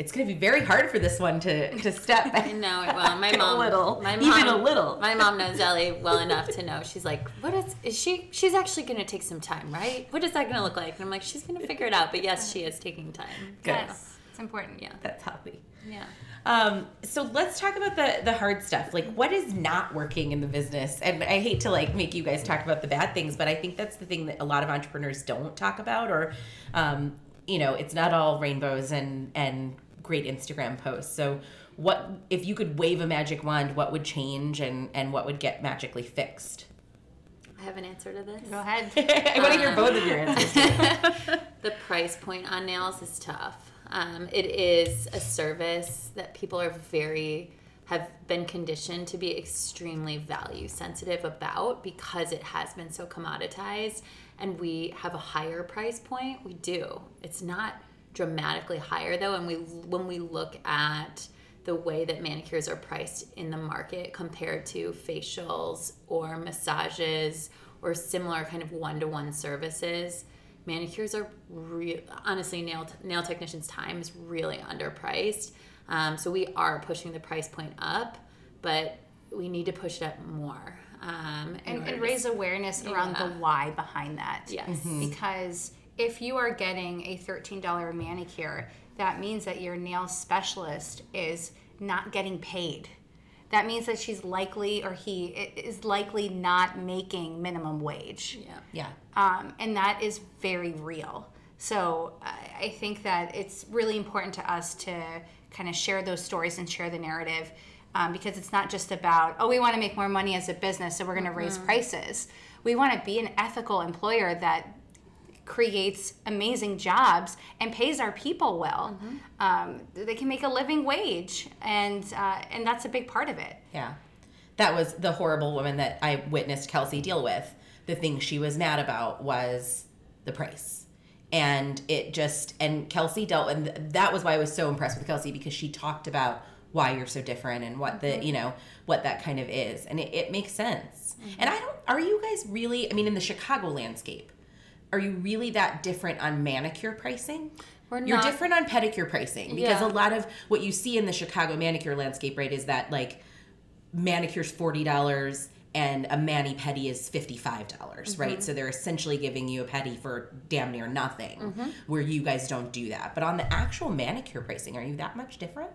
Speaker 2: it's going to be very hard for this one to to step [LAUGHS] back
Speaker 4: No, well, my [LAUGHS] mom,
Speaker 2: little.
Speaker 4: my
Speaker 2: Even a little.
Speaker 4: My mom knows [LAUGHS] Allie well enough to know. She's like, "What is? Is she? She's actually going to take some time, right? What is that going to look like?" And I'm like, "She's going to figure it out." But yes, she is taking time.
Speaker 2: Good.
Speaker 5: Yes, it's important.
Speaker 4: Yeah,
Speaker 2: that's healthy
Speaker 4: yeah.
Speaker 2: Um, so let's talk about the the hard stuff. Like what is not working in the business? And I hate to like make you guys talk about the bad things, but I think that's the thing that a lot of entrepreneurs don't talk about or um, you know, it's not all rainbows and and great Instagram posts. So what if you could wave a magic wand, what would change and and what would get magically fixed?
Speaker 4: I have an answer to this.
Speaker 5: Go ahead. [LAUGHS]
Speaker 2: I want to hear both of your answers. [LAUGHS]
Speaker 4: the price point on nails is tough. Um, it is a service that people are very have been conditioned to be extremely value sensitive about because it has been so commoditized and we have a higher price point we do it's not dramatically higher though and we when we look at the way that manicures are priced in the market compared to facials or massages or similar kind of one-to-one services manicures are real honestly nail nail technicians time is really underpriced um, so we are pushing the price point up but we need to push it up more um,
Speaker 5: and, and raise awareness around
Speaker 4: Yeah.
Speaker 5: the why behind that.
Speaker 4: Yes.
Speaker 5: Because if you are getting a $13 manicure, that means that your nail specialist is not getting paid. That means that she's likely or he is likely not making minimum wage.
Speaker 4: yeah
Speaker 2: yeah.
Speaker 5: Um, and that is very real. So I, I think that it's really important to us to kind of share those stories and share the narrative um, because it's not just about, oh, we want to make more money as a business, so we're going to raise prices. We want to be an ethical employer that creates amazing jobs and pays our people well. Um, they can make a living wage, and uh, and that's a big part of it.
Speaker 2: Yeah. That was the horrible woman that I witnessed Kelsey deal with. The thing she was mad about was the price. And it just, and Kelsey dealt, and that was why I was so impressed with Kelsey because she talked about why you're so different and what the, you know, what that kind of is. And it, it makes sense. And I don't, are you guys really, I mean, in the Chicago landscape, are you really that different on manicure pricing?
Speaker 4: We're
Speaker 2: You're
Speaker 4: not-
Speaker 2: different on pedicure pricing because
Speaker 4: Yeah.
Speaker 2: a lot of what you see in the Chicago manicure landscape, right, is that like manicure's forty dollars and a mani pedi is fifty five dollars,
Speaker 4: Mm-hmm.
Speaker 2: right? So they're essentially giving you a pedi for damn near nothing,
Speaker 4: Mm-hmm.
Speaker 2: where you guys don't do that. But on the actual manicure pricing, are you that much different?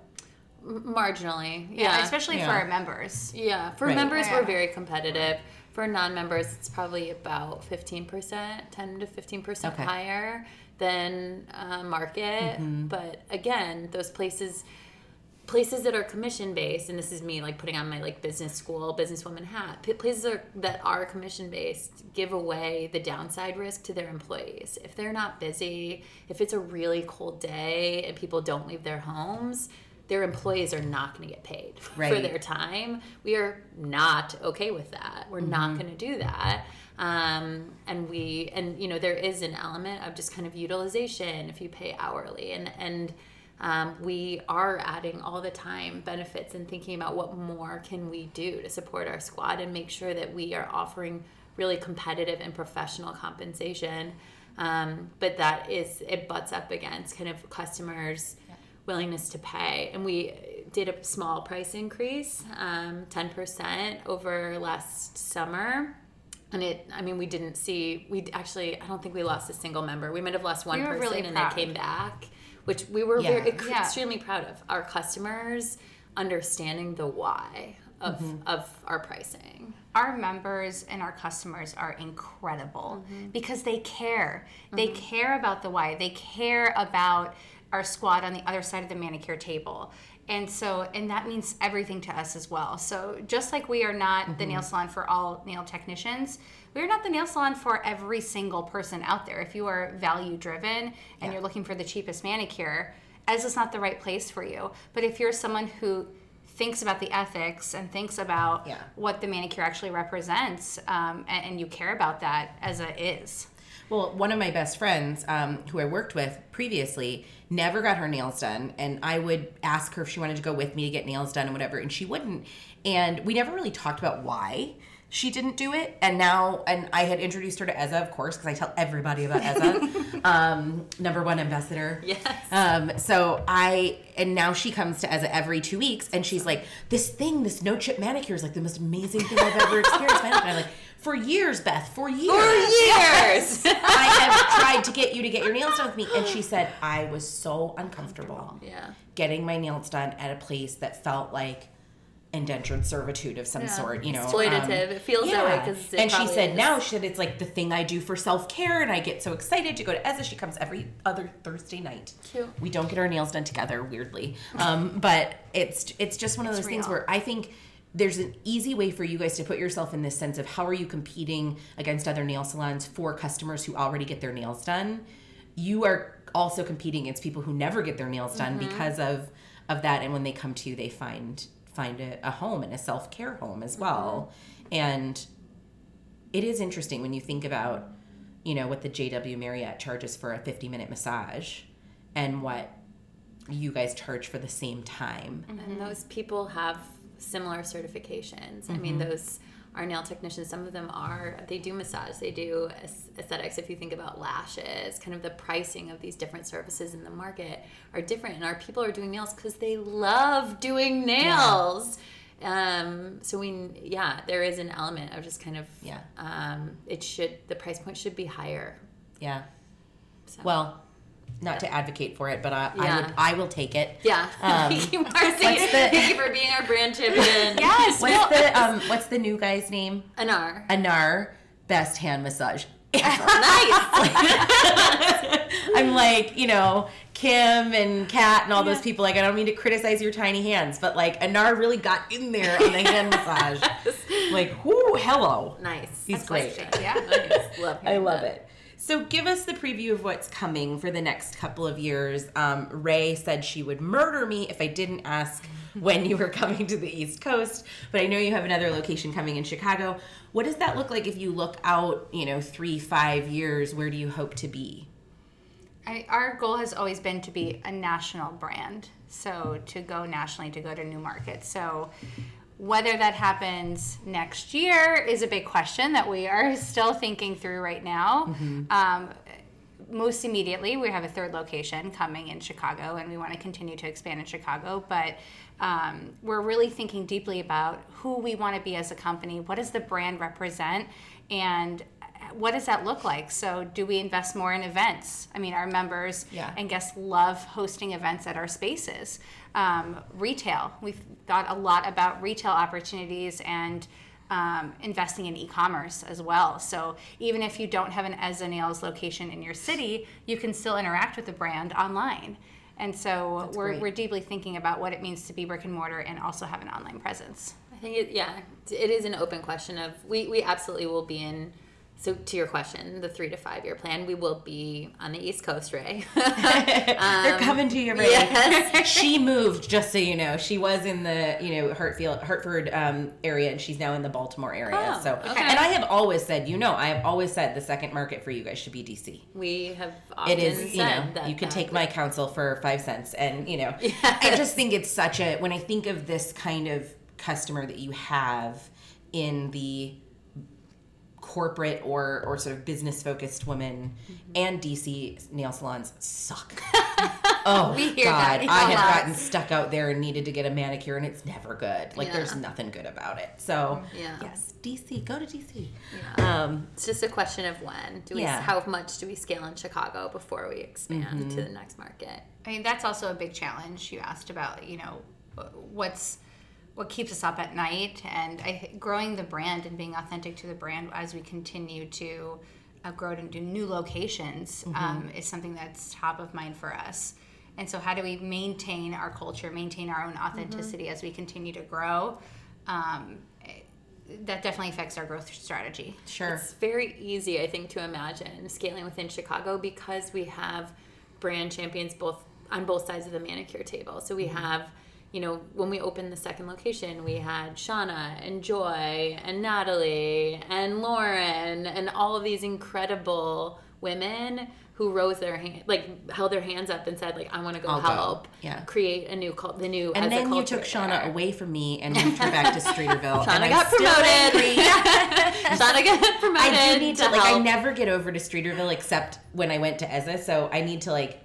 Speaker 4: marginally
Speaker 5: Yeah,
Speaker 4: yeah
Speaker 5: especially
Speaker 2: Yeah.
Speaker 5: for our members.
Speaker 4: Yeah, for
Speaker 2: Right.
Speaker 4: members
Speaker 5: Yeah.
Speaker 4: we're very competitive. For non-members, it's probably about fifteen percent, ten to fifteen percent
Speaker 2: Okay.
Speaker 4: higher than uh, market. But again, those places, places that are commission based, and this is me like putting on my like business school businesswoman hat. Places are, that are commission based give away the downside risk to their employees. If they're not busy, if it's a really cold day and people don't leave their homes. Their employees are not going to get paid for their time. We are not okay with that. We're not going to do that. Um, and we, and you know, there is an element of just kind of utilization if you pay hourly, and and um, we are adding all the time benefits and thinking about what more can we do to support our squad and make sure that we are offering really competitive and professional compensation. Um, but that is it butts up against kind of customers willingness to pay. And we did a small price increase, um, 10% over last summer. And it, I mean, we didn't see, we actually, I don't think we lost a single member. We might have lost one
Speaker 5: We
Speaker 4: person
Speaker 5: really
Speaker 4: and they came back, which we were
Speaker 2: Yeah.
Speaker 4: very,
Speaker 5: Yeah.
Speaker 4: extremely proud of. Our customers understanding the why of, mm-hmm. of our pricing.
Speaker 5: our members and our customers are incredible mm-hmm. because they care. They mm-hmm. care about the why. They care about our squad on the other side of the manicure table. And so, and that means everything to us as well. So, just like we are not the nail salon for all nail technicians, we are not the nail salon for every single person out there. If you are value driven and you're looking for the cheapest manicure, Eza is not the right place for you. But if you're someone who thinks about the ethics and thinks about
Speaker 2: Yeah.
Speaker 5: what the manicure actually represents, um, and, and you care about that, as a is.
Speaker 2: Well, one of my best friends, um, who I worked with previously, never got her nails done, and I would ask her if she wanted to go with me to get nails done and whatever, and she wouldn't. And we never really talked about why she didn't do it. And now, and I had introduced her to Eza, of course, because I tell everybody about Eza, [LAUGHS] um, number one ambassador.
Speaker 4: Yes.
Speaker 2: Um, so I, and now she comes to Eza every two weeks, and she's like, "This thing, this no chip manicure is like the most amazing thing I've ever [LAUGHS] experienced." And I'm like, "For years, Beth, for years, For
Speaker 4: years. [LAUGHS]
Speaker 2: I have tried to get you to get your nails done with me. And she said, I was so uncomfortable
Speaker 4: Yeah.
Speaker 2: getting my nails done at a place that felt like indentured servitude of some sort, you know.
Speaker 4: Exploitative. It feels that way
Speaker 2: And she said
Speaker 4: is.
Speaker 2: now she said it's like the thing I do for self care and I get so excited to go to Eza. She comes every other Thursday night.
Speaker 4: Cute.
Speaker 2: We don't get our nails done together, weirdly. Um, but it's it's just one of those things where I think there's an easy way for you guys to put yourself in this sense of how are you competing against other nail salons for customers who already get their nails done. You are also competing against people who never get their nails done
Speaker 4: Mm-hmm.
Speaker 2: because of of that and when they come to you they find find a, a home and a self-care home as well
Speaker 4: Mm-hmm.
Speaker 2: and it is interesting when you think about you know what the jw marriott charges for a 50 minute massage and what you guys charge for the same time
Speaker 4: And those people have similar certifications. I mean, those are nail technicians. Some of them are, they do massage, they do aesthetics. If you think about lashes, kind of the pricing of these different services in the market are different. And our people are doing nails because they love doing nails. Um, so we, yeah, there is an element of just kind of,
Speaker 2: Yeah.
Speaker 4: um, it should, the price point should be higher.
Speaker 2: yeah
Speaker 4: So.
Speaker 2: well not to advocate for it but i, I, would, I will take it
Speaker 4: yeah.
Speaker 2: Um,
Speaker 4: Thank [LAUGHS] you, Marcy.
Speaker 2: the-
Speaker 4: Thank you for being our brand champion. [LAUGHS]
Speaker 5: Yes,
Speaker 2: what's the [LAUGHS] um what's the new guy's name
Speaker 4: Anar.
Speaker 2: anar best hand massage
Speaker 4: Nice.
Speaker 2: I'm like, you know, Kim and Kat and all those people. Like, I don't mean to criticize your tiny hands, but like, Anar really got in there on the hand massage. Like, whoo, hello.
Speaker 4: Nice.
Speaker 2: He's great.
Speaker 5: Yeah.
Speaker 4: Nice. Love
Speaker 2: I love
Speaker 4: that.
Speaker 2: it. So, give us the preview of what's coming for the next couple of years. Um, Ray said she would murder me if I didn't ask when you were coming to the East Coast, but I know you have another location coming in Chicago. What does that look like if you look out, you know, three, five years? Where do you hope to be?
Speaker 5: I, our goal has always been to be a national brand. So to go nationally, to go to new markets. So whether that happens next year is a big question that we are [LAUGHS] still thinking through right now. Um, most immediately, we have a third location coming in Chicago, and we want to continue to expand in Chicago. But um, we're really thinking deeply about who we want to be as a company. What does the brand represent? And what does that look like? So, do we invest more in events? I mean, our members
Speaker 2: Yeah.
Speaker 5: and guests love hosting events at our spaces. Um, retail, we've thought a lot about retail opportunities and um, investing in e-commerce as well. So even if you don't have an Eza Nails location in your city, you can still interact with the brand online. And so we're,
Speaker 2: great.
Speaker 5: we're deeply thinking about what it means to be brick and mortar and also have an online presence.
Speaker 4: I think it, yeah, it is an open question of we, we absolutely will be in. So to your question, the three to five year plan, we will be on the East Coast, Ray. [LAUGHS]
Speaker 2: They're coming to you, Ray.
Speaker 4: yes.
Speaker 2: she moved, just so you know. She was in the you know Hartfield, Hartford um, area, and she's now in the Baltimore area.
Speaker 4: Oh,
Speaker 2: so,
Speaker 4: okay.
Speaker 2: and I have always said, you know, I have always said the second market for you guys should be DC.
Speaker 4: we have often
Speaker 2: It is, you know,
Speaker 4: that
Speaker 2: you can take my counsel for five cents, and you know, I just think it's such a when I think of this kind of customer that you have in the corporate or or sort of business focused women
Speaker 4: Mm-hmm.
Speaker 2: and DC nail salons suck. [LAUGHS] oh
Speaker 5: We hear
Speaker 2: God,
Speaker 5: that a
Speaker 2: I have
Speaker 5: lot.
Speaker 2: gotten stuck out there and needed to get a manicure, and it's never good. Like there's nothing good about it. So
Speaker 4: Yeah.
Speaker 2: yes, DC, go to DC.
Speaker 4: Yeah.
Speaker 2: Um,
Speaker 4: It's just a question of when. Do we?
Speaker 2: Yeah.
Speaker 4: How much do we scale in Chicago before we expand to the next market?
Speaker 5: I mean, that's also a big challenge. You asked about, you know, what's what keeps us up at night, and I growing the brand and being authentic to the brand as we continue to uh, grow to do new locations um, is something that's top of mind for us. And so, how do we maintain our culture, maintain our own authenticity as we continue to grow? Um, that definitely affects our growth strategy.
Speaker 2: Sure.
Speaker 4: It's very easy, I think, to imagine scaling within Chicago because we have brand champions both on both sides of the manicure table. So we have, you know, when we opened the second location, we had Shauna and Joy and Natalie and Lauren and all of these incredible women who rose their hand, like held their hands up and said, like, I want to go
Speaker 2: I'll go.
Speaker 4: help,
Speaker 2: Yeah.
Speaker 4: create a new cult, the new.
Speaker 2: And
Speaker 4: as a
Speaker 2: then you took Shauna
Speaker 4: there.
Speaker 2: away from me and moved her back to Streeterville. [LAUGHS]
Speaker 4: Shauna
Speaker 2: and
Speaker 4: got
Speaker 2: still
Speaker 4: promoted. [LAUGHS] Shauna got promoted.
Speaker 2: I do need to, like I never get over to Streeterville except when I went to Eza, so I need to like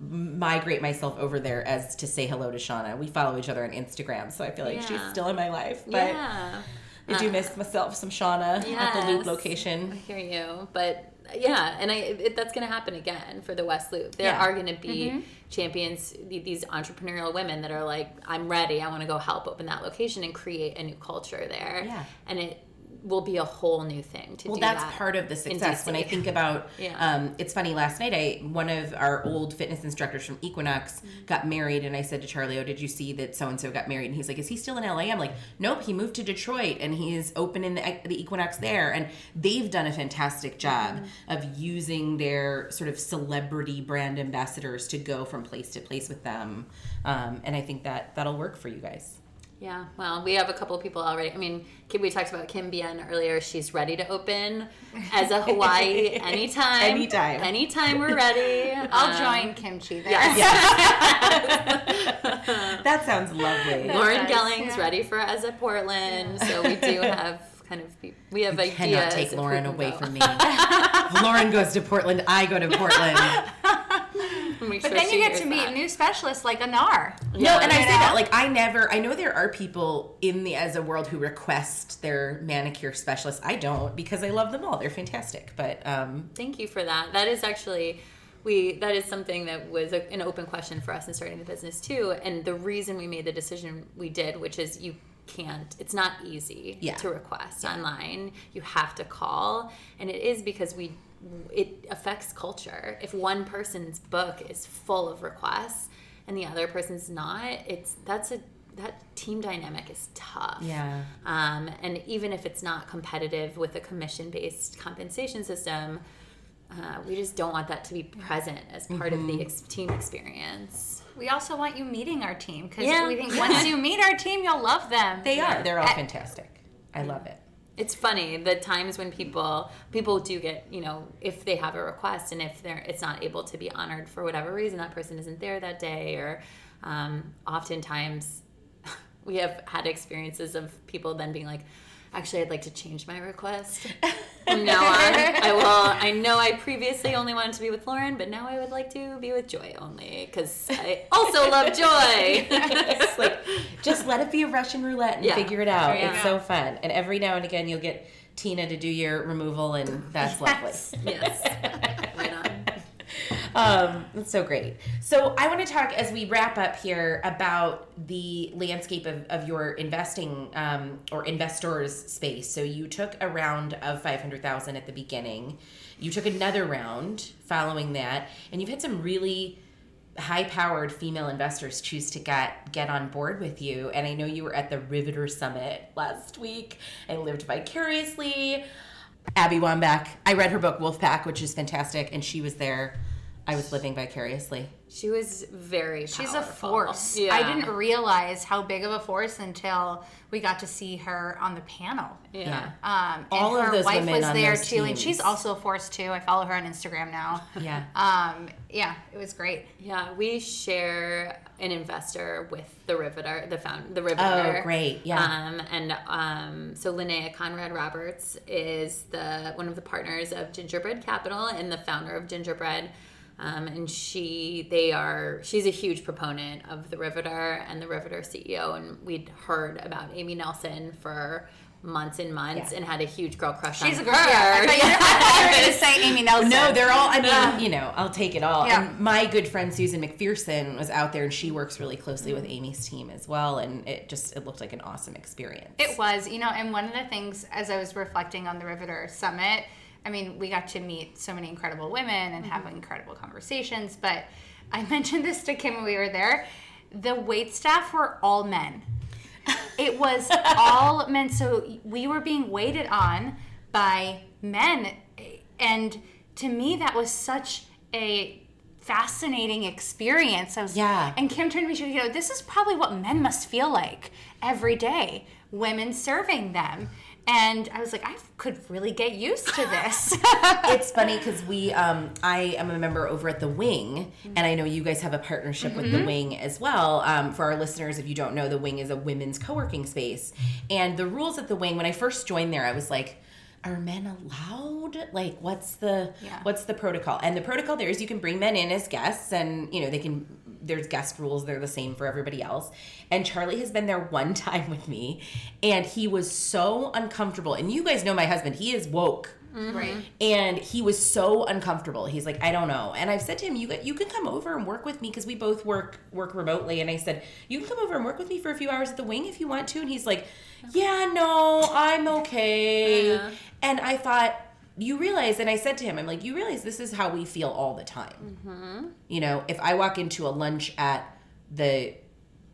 Speaker 2: migrate myself over there as to say hello to Shauna. We follow each other on Instagram, so I feel like she's still in my life. But
Speaker 4: Yeah.
Speaker 2: I do uh, miss myself some Shauna at the Loop location.
Speaker 4: I hear you, but yeah, and I it, that's going to happen again for the West Loop. There
Speaker 2: Yeah.
Speaker 4: are going to be mm-hmm. champions, these entrepreneurial women that are like, I'm ready. I want to go help open that location and create a new culture there.
Speaker 2: Yeah.
Speaker 4: and it will be a whole new thing to
Speaker 2: Well,
Speaker 4: do
Speaker 2: that's
Speaker 4: that
Speaker 2: part of the success. When I think [LAUGHS] about,
Speaker 4: Yeah.
Speaker 2: um, it's funny. Last night, I one of our old fitness instructors from Equinox
Speaker 4: Mm-hmm.
Speaker 2: got married, and I said to Charlie, "Oh, did you see that so and so got married?" And he's like, "Is he still in LA?" I'm like, "Nope, he moved to Detroit, and he's opening the, the Equinox there." And they've done a fantastic job
Speaker 4: Mm-hmm.
Speaker 2: of using their sort of celebrity brand ambassadors to go from place to place with them, um, and I think that that'll work for you guys.
Speaker 4: Yeah, well, we have a couple of people already. I mean, Kim, we talked about Kim Bien earlier. She's ready to open Eza Hawaii [LAUGHS] anytime.
Speaker 2: Anytime.
Speaker 4: Anytime we're ready. [LAUGHS]
Speaker 5: I'll
Speaker 4: Um,
Speaker 5: join kimchi there. [LAUGHS]
Speaker 2: That sounds lovely.
Speaker 4: Lauren
Speaker 5: does,
Speaker 4: Gelling's
Speaker 5: yeah.
Speaker 4: ready for Eza Portland, so we do have kind of pe- we have ideas.
Speaker 2: cannot take Lauren away
Speaker 4: go.
Speaker 2: from me. if Lauren goes to Portland, I go to Portland.
Speaker 4: Make
Speaker 5: But then you get
Speaker 4: hears
Speaker 5: to meet new specialists like Anar.
Speaker 2: No, and I say
Speaker 5: know?
Speaker 2: that like I never. I know there are people in the Eza world who request their manicure specialist. I don't because I love them all. They're fantastic. But um,
Speaker 4: Thank you for that. That is actually we that is something that was a, an open question for us in starting the business too. And the reason we made the decision we did, which is you can't it's not easy
Speaker 2: Yeah.
Speaker 4: to request online. You have to call, and it is because we it affects culture. If one person's book is full of requests and the other person's not, it's that's a that team dynamic is tough.
Speaker 2: Yeah.
Speaker 4: Um, and even if it's not competitive with a commission based compensation system, uh, we just don't want that to be present as part of the ex- team experience.
Speaker 5: We also want you meeting our team because
Speaker 4: Yeah.
Speaker 5: we think once you meet our team, you'll love them.
Speaker 2: they are. They're all fantastic. I love it.
Speaker 4: It's funny the times when people people do get you know if they have a request and if they're it's not able to be honored for whatever reason that person isn't there that day or um, oftentimes [LAUGHS] we have had experiences of people then being like actually I'd like to change my request from now on I will I know I previously only wanted to be with Lauren but now I would like to be with Joy only because I also love [LAUGHS] Joy
Speaker 2: It's like just let it be a Russian roulette and
Speaker 4: Yeah.
Speaker 2: figure it out.
Speaker 4: Yeah.
Speaker 2: It's so fun. And every now and again, you'll get Tina to do your removal, and that's lovely.
Speaker 4: yes [LAUGHS]
Speaker 2: Um, that's so great. So I want to talk as we wrap up here about the landscape of, of your investing um, or investors space. So you took a round of five hundred thousand at the beginning. You took another round following that, and you've had some really high-powered female investors choose to get get on board with you. And I know you were at the Riveter Summit last week I lived vicariously. Abby Wambach. I read her book Wolfpack, which is fantastic, and she was there. I was living vicariously.
Speaker 4: She was very
Speaker 5: She's a force.
Speaker 4: Yeah.
Speaker 5: I didn't realize how big of a force until we got to see her on the panel.
Speaker 4: Yeah.
Speaker 5: Um, and
Speaker 2: All of
Speaker 5: her
Speaker 2: those
Speaker 5: wife
Speaker 2: women
Speaker 5: was
Speaker 2: on
Speaker 5: there
Speaker 2: those
Speaker 5: too, and she's also a force too. I follow her on Instagram now.
Speaker 2: Yeah.
Speaker 5: Um, yeah, it was great.
Speaker 4: Yeah, we share an investor with the Riveter, the found the Riveter.
Speaker 2: Oh, great, yeah.
Speaker 4: Um, and um, so Linnea Conrad Roberts is the one of the partners of Gingerbread Capital and the founder of Gingerbread. Um, and she, they are, she's a huge proponent of the Riveter and the Riveter CEO. And we'd heard about Amy Nelson for months and months
Speaker 2: Yeah.
Speaker 4: and had a huge girl crush
Speaker 5: She's
Speaker 4: on
Speaker 5: a girl.
Speaker 4: her.
Speaker 5: Yeah, I thought you, I thought you were going to say [LAUGHS] Amy Nelson.
Speaker 2: No, they're all. I mean, you know, I'll take it all.
Speaker 5: Yeah.
Speaker 2: And my good friend Susan McPherson was out there, and she works really closely with Amy's team as well. And it just it looked like an awesome experience.
Speaker 5: It was, you know, and one of the things as I was reflecting on the Riveter Summit, I mean, we got to meet so many incredible women and have mm-hmm. incredible conversations, but I [LAUGHS] mentioned this to Kim when we were there. The wait staff were all men. It was [LAUGHS] all men. So we were being waited on by men. And to me, that was such a fascinating experience. I was,
Speaker 2: Yeah.
Speaker 5: And Kim turned to me, she goes, you know, this is probably what men must feel like every day, women serving them. And I was like, I could really get used to this. [LAUGHS]
Speaker 2: it's funny because we um i am a member over at the wing and i know you guys have a partnership with the wing as well. Um, for our listeners if you don't know the wing is a women's co-working space. And the rules at the wing when i first joined there i was like are men allowed? Like what's the
Speaker 5: Yeah.
Speaker 2: what's the protocol? And the protocol there is you can bring men in as guests and you know they can there's guest rules they're the same for everybody else and charlie has been there one [LAUGHS] time with me and he was so uncomfortable and you guys know my husband he is woke mm-hmm.
Speaker 5: right.
Speaker 2: and he was so uncomfortable. He's like, I don't know. And I've said to him, you you can come over and work with me because we both work work remotely. And I said, you can come over and work with me for a few hours at the wing if you want to. And he's like, Yeah, no, I'm okay. Uh-huh. And I thought. You realize, and I said to him, I'm like, you realize this is how we feel all the time. Mm-hmm. You know, if I walk into a lunch at the,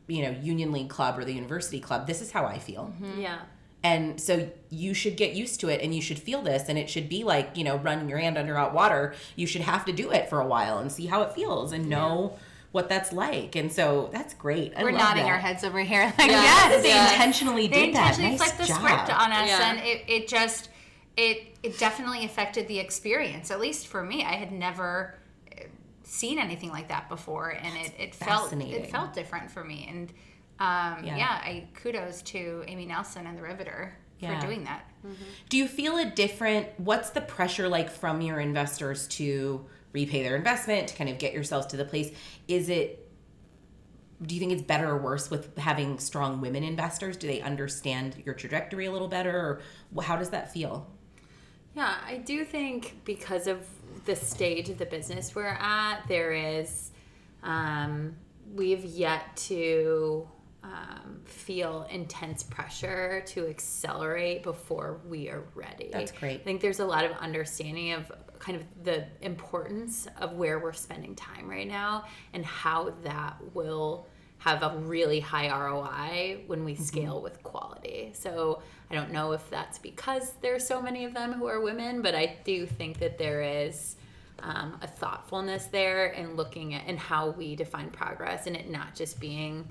Speaker 2: you know, Union League Club or the University Club, this is how I feel. Mm-hmm.
Speaker 4: Yeah.
Speaker 2: And so you should get used to it and you should feel this and it should be like, you know, running your hand under hot water. You should have to do it for a while and see how it feels and know what that's like. And so that's great. I
Speaker 5: We're
Speaker 2: love
Speaker 5: nodding
Speaker 2: that.
Speaker 5: our heads over here [LAUGHS] like,
Speaker 4: Yes,
Speaker 5: yes,
Speaker 2: They
Speaker 4: yes.
Speaker 2: intentionally
Speaker 5: they
Speaker 2: did that.
Speaker 5: intentionally
Speaker 2: Nice
Speaker 5: flipped the
Speaker 2: job.
Speaker 5: script on us
Speaker 4: Yeah.
Speaker 5: and it, it just it it definitely affected the experience at least for me i had never uh, seen anything like that before and it, it felt it felt different for me and um,
Speaker 2: Yeah.
Speaker 5: yeah. i kudos to amy nelson and the riveter
Speaker 2: Yeah.
Speaker 5: for doing that
Speaker 2: Do you feel a different what's the pressure like from your investors to repay their investment, to kind of get yourselves to the place? Is it do you think it's better or worse with having strong women investors? Do they understand your trajectory a little better or how does that feel?
Speaker 4: Yeah, I do think because of the stage of the business we're at, there is, um, we've yet to um, feel intense pressure to accelerate before we are ready.
Speaker 2: That's great.
Speaker 4: I think there's a lot of understanding of kind of the importance of where we're spending time right now and how that will have a really high ROI when we scale with quality. So I don't know if that's because there's so many of them who are women, but I do think that there is um, a thoughtfulness there in looking at and how we define progress and it not just being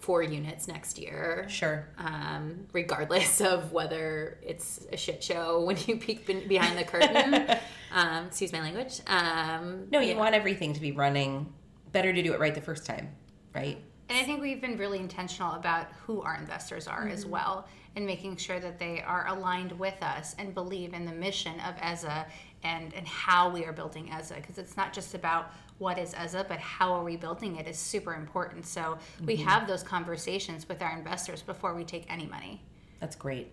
Speaker 4: four units next year
Speaker 2: Sure.
Speaker 4: um, regardless [LAUGHS] of whether it's a shit show when you peek be- behind the curtain. [LAUGHS] um, excuse my language. Um,
Speaker 2: No, you
Speaker 4: yeah.
Speaker 2: want everything to be running. Better to do it right the first time, right?
Speaker 5: And I think we've been really intentional about who our investors are as mm-hmm. well and making sure that they are aligned with us and believe in the mission of EZA and, and how we are building EZA. Because it's not just about what is EZA, but how are we building it is super important. So we mm-hmm. have those conversations with our investors before we take any money.
Speaker 2: That's great.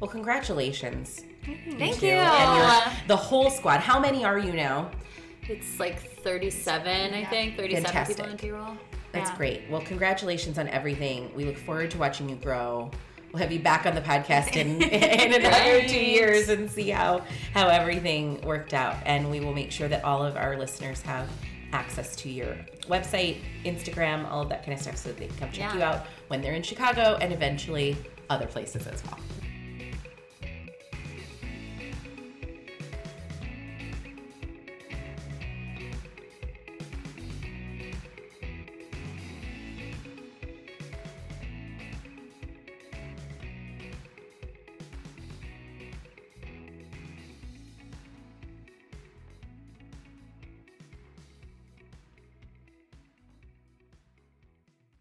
Speaker 2: Well, congratulations. Mm-hmm.
Speaker 5: Thank
Speaker 2: you.
Speaker 5: you.
Speaker 2: And your, the whole squad. How many are you now?
Speaker 4: It's like 37, I think. 37
Speaker 2: Fantastic.
Speaker 4: people on payroll.
Speaker 2: That's
Speaker 5: Yeah.
Speaker 2: great. Well, congratulations on everything. We look forward to watching you grow. We'll have you back on the podcast in, [LAUGHS] in another two years and see how how everything worked out. And we will make sure that all of our listeners have access to your website, Instagram, all of that kind of stuff, so that they can come check
Speaker 4: Yeah.
Speaker 2: you out when they're in Chicago and eventually other places as well.